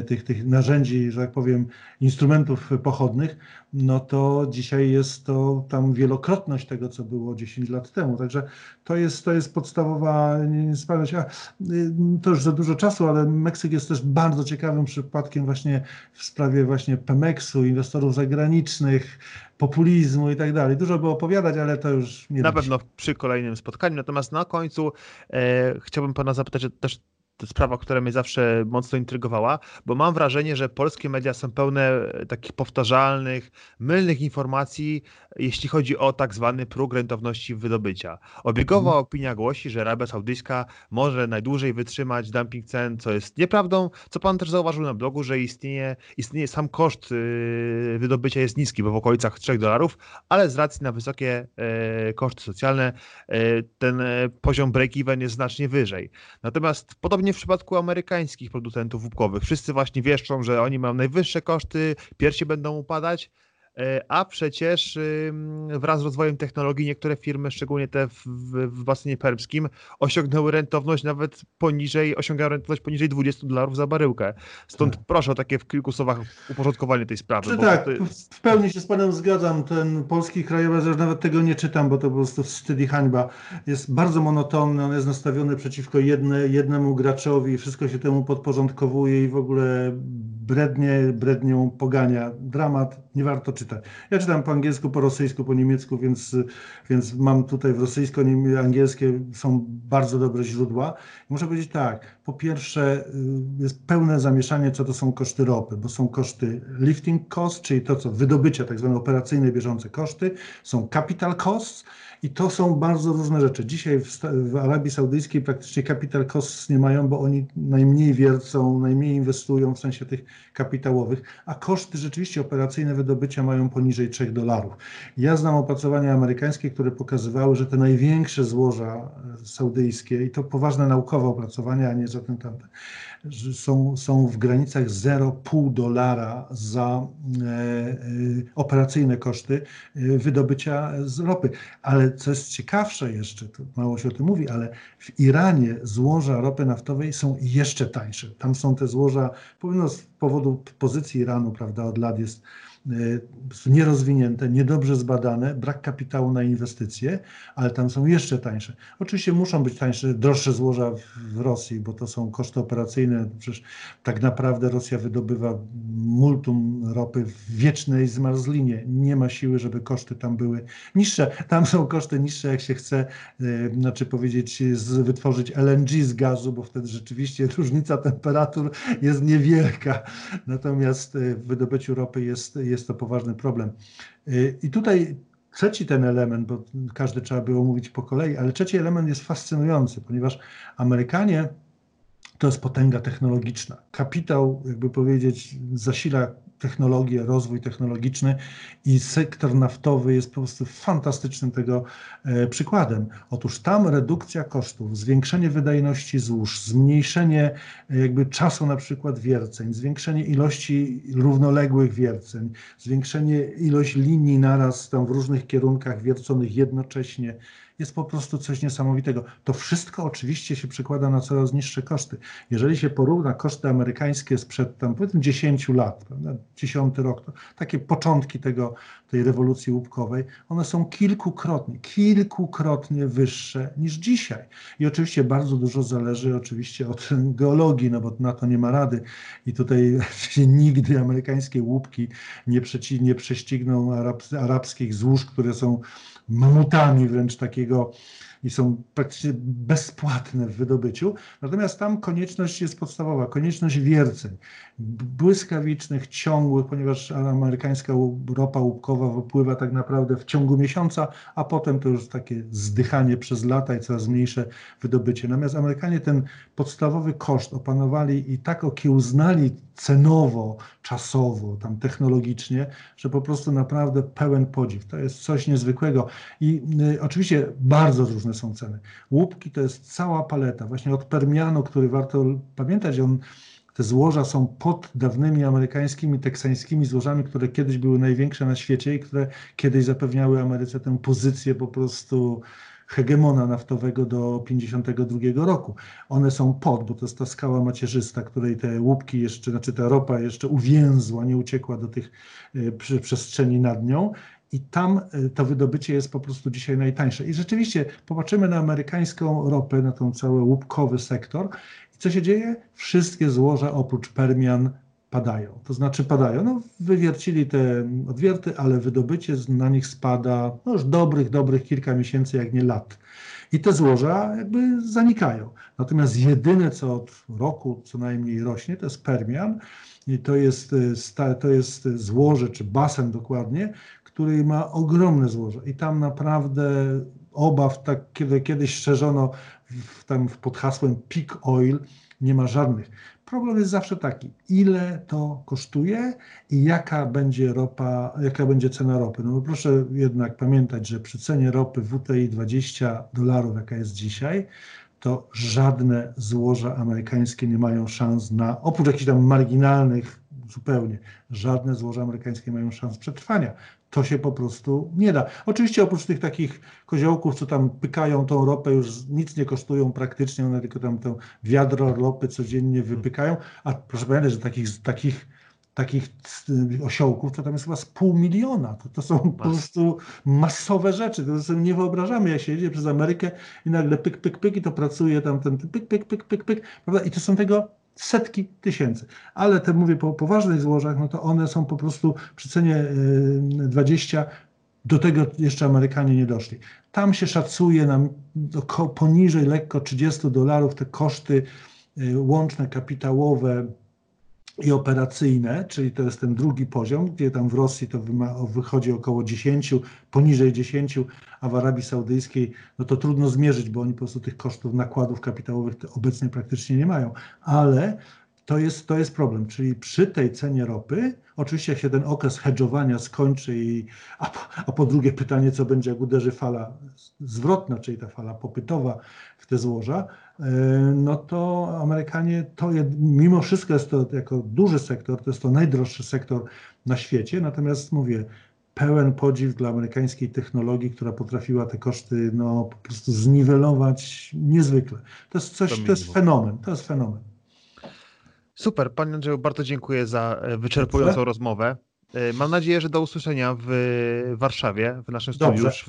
tych, tych narzędzi, że tak powiem, instrumentów pochodnych, no to dzisiaj jest to tam wielokrotność tego, co było 10 lat temu. Także to jest, to jest podstawowa sprawność. A, y, to już za dużo czasu, ale Meksyk jest też bardzo ciekawym przypadkiem właśnie w sprawie właśnie Pemexu, inwestorów zagranicznych, populizmu i tak dalej. Dużo by opowiadać, ale to już nie
Na pewno przy kolejnym spotkaniu. Natomiast na końcu e, chciałbym pana zapytać też sprawa, która mnie zawsze mocno intrygowała, bo mam wrażenie, że polskie media są pełne e, takich powtarzalnych, mylnych informacji, jeśli chodzi o tak zwany próg rentowności wydobycia. Obiegowa mhm. opinia głosi, że Arabia Saudyjska może najdłużej wytrzymać dumping cen, co jest nieprawdą, co pan też zauważył na blogu, że istnieje, istnieje sam koszt y, wydobycia jest niski, bo w okolicach 3 dolarów, ale z racji na wysokie e, koszty socjalne e, ten poziom break-even jest znacznie wyżej. Natomiast podobnie W przypadku amerykańskich producentów łupkowych. Wszyscy właśnie wieszczą, że oni mają najwyższe koszty, pierwsi będą upadać. E, a przecież wraz z rozwojem technologii niektóre firmy, szczególnie te w, w basenie permskim, osiągnęły rentowność nawet poniżej, osiągają rentowność poniżej 20 dolarów za baryłkę. Stąd tak. proszę o takie w kilku słowach uporządkowanie tej sprawy.
Czy tak, jest... w pełni się z panem zgadzam. Ten polski krajobraz, nawet tego nie czytam, bo to po prostu wstyd i hańba. Jest bardzo monotonny, on jest nastawiony przeciwko jedne, jednemu graczowi, wszystko się temu podporządkowuje i w ogóle brednie, brednią pogania. Dramat, nie warto czytać. Ja czytam po angielsku, po rosyjsku, po niemiecku, więc, więc mam tutaj w rosyjsko-angielskie są bardzo dobre źródła. Muszę powiedzieć tak, po pierwsze y, jest pełne zamieszanie, co to są koszty ropy, bo są koszty lifting cost, czyli to, co wydobycia, tak zwane operacyjne, bieżące koszty, są capital costs, i to są bardzo różne rzeczy. Dzisiaj w, w, Arabii Saudyjskiej praktycznie capital costs nie mają, bo oni najmniej wiercą, najmniej inwestują w sensie tych kapitałowych, a koszty rzeczywiście operacyjne wydobycia mają poniżej 3 dolarów. Ja znam opracowania amerykańskie, które pokazywały, że te największe złoża e, saudyjskie, i to poważne naukowe opracowania, a nie żadne tamte, są, są w granicach 0,5 dolara za e, e, operacyjne koszty e, wydobycia z ropy. Ale co jest ciekawsze jeszcze, to mało się o tym mówi, ale w Iranie złoża ropy naftowej są jeszcze tańsze. Tam są te złoża, powinno z powodu pozycji Iranu, prawda, od lat jest nierozwinięte, niedobrze zbadane, brak kapitału na inwestycje, ale tam są jeszcze tańsze. Oczywiście muszą być tańsze, droższe złoża w Rosji, bo to są koszty operacyjne. Przecież tak naprawdę Rosja wydobywa multum ropy w wiecznej zmarzlinie. Nie ma siły, żeby koszty tam były niższe. Tam są koszty niższe, jak się chce, y, znaczy powiedzieć, wytworzyć LNG z gazu, bo wtedy rzeczywiście różnica temperatur jest niewielka. Natomiast y, w wydobyciu ropy jest, jest jest to poważny problem. Y, I tutaj trzeci ten element, bo każdy trzeba było mówić po kolei, ale trzeci element jest fascynujący, ponieważ Amerykanie to jest potęga technologiczna. Kapitał, jakby powiedzieć, zasila technologię, rozwój technologiczny i sektor naftowy jest po prostu fantastycznym tego e, przykładem. Otóż tam redukcja kosztów, zwiększenie wydajności złóż, zmniejszenie e, jakby czasu na przykład wierceń, zwiększenie ilości równoległych wierceń, zwiększenie ilość linii naraz tam w różnych kierunkach wierconych jednocześnie, jest po prostu coś niesamowitego. To wszystko oczywiście się przekłada na coraz niższe koszty. Jeżeli się porówna koszty amerykańskie sprzed tam powiedzmy 10 lat, prawda, 10 rok, to takie początki tego, tej rewolucji łupkowej, one są kilkukrotnie, kilkukrotnie wyższe niż dzisiaj. I oczywiście bardzo dużo zależy oczywiście od geologii, no bo na to nie ma rady. I tutaj nigdy amerykańskie łupki nie, przeci, nie prześcigną arab, arabskich złóż, które są mamutami wręcz takiego i są praktycznie bezpłatne w wydobyciu. Natomiast tam konieczność jest podstawowa, konieczność wierceń błyskawicznych, ciągłych, ponieważ amerykańska ropa łupkowa wypływa tak naprawdę w ciągu miesiąca, a potem to już takie zdychanie przez lata i coraz mniejsze wydobycie. Natomiast Amerykanie ten podstawowy koszt opanowali i tak okiełznali cenowo, czasowo, tam technologicznie, że po prostu naprawdę pełen podziw. To jest coś niezwykłego. I y, oczywiście bardzo różne są ceny. Łupki to jest cała paleta, właśnie od Permianu, który warto pamiętać, on te złoża są pod dawnymi amerykańskimi, teksańskimi złożami, które kiedyś były największe na świecie i które kiedyś zapewniały Ameryce tę pozycję po prostu hegemona naftowego do 52 roku. One są pod, bo to jest ta skała macierzysta, której te łupki jeszcze, znaczy ta ropa jeszcze uwięzła, nie uciekła do tych e, przestrzeni nad nią. I tam e, to wydobycie jest po prostu dzisiaj najtańsze. I rzeczywiście popatrzymy na amerykańską ropę, na ten cały łupkowy sektor. I co się dzieje? Wszystkie złoża oprócz Permian padają. To znaczy padają, no wywiercili te odwierty, ale wydobycie na nich spada no już dobrych, dobrych kilka miesięcy, jak nie lat. I te złoża jakby zanikają. Natomiast jedyne, co od roku co najmniej rośnie, to jest Permian. I to jest, e, to jest złoże, czy basen dokładnie, który ma ogromne złoże. I tam naprawdę obaw, tak kiedy kiedyś szerzono w, tam pod hasłem peak oil, nie ma żadnych. Problem jest zawsze taki, ile to kosztuje i jaka będzie ropa, jaka będzie cena ropy. No proszę jednak pamiętać, że przy cenie ropy WTI 20 dolarów, jaka jest dzisiaj, to żadne złoża amerykańskie nie mają szans na, oprócz jakichś tam marginalnych zupełnie, żadne złoża amerykańskie nie mają szans przetrwania. To się po prostu nie da. Oczywiście oprócz tych takich koziołków, co tam pykają tą ropę, już nic nie kosztują praktycznie, one tylko tam to wiadro ropy codziennie wypykają, a proszę pamiętać, że takich, takich takich osiołków, to tam jest chyba z pół miliona. To, to są po prostu masowe rzeczy. To sobie nie wyobrażamy, jak się jedzie przez Amerykę i nagle pyk, pyk, pyk i to pracuje tam ten pyk, pyk, pyk, pyk, pyk, prawda? I to są tego setki tysięcy. Ale te mówię po poważnych złożach, no to one są po prostu przy cenie 20 do tego jeszcze Amerykanie nie doszli. Tam się szacuje nam poniżej lekko 30 dolarów te koszty łączne kapitałowe i operacyjne, czyli to jest ten drugi poziom, gdzie tam w Rosji to wychodzi około 10, poniżej 10, a w Arabii Saudyjskiej no to trudno zmierzyć, bo oni po prostu tych kosztów nakładów kapitałowych obecnie praktycznie nie mają, ale to jest, to jest problem, czyli przy tej cenie ropy, oczywiście jak się ten okres hedżowania skończy, i, a, a po drugie pytanie, co będzie, jak uderzy fala zwrotna, czyli ta fala popytowa w te złoża, no to Amerykanie to mimo wszystko jest to jako duży sektor, to jest to najdroższy sektor na świecie, natomiast mówię, pełen podziw dla amerykańskiej technologii, która potrafiła te koszty no, po prostu zniwelować niezwykle. To jest coś, to jest fenomen, to jest fenomen.
Super, panie Andrzeju, bardzo dziękuję za e, wyczerpującą rozmowę. E, mam nadzieję, że do usłyszenia w Warszawie, w naszym studiu już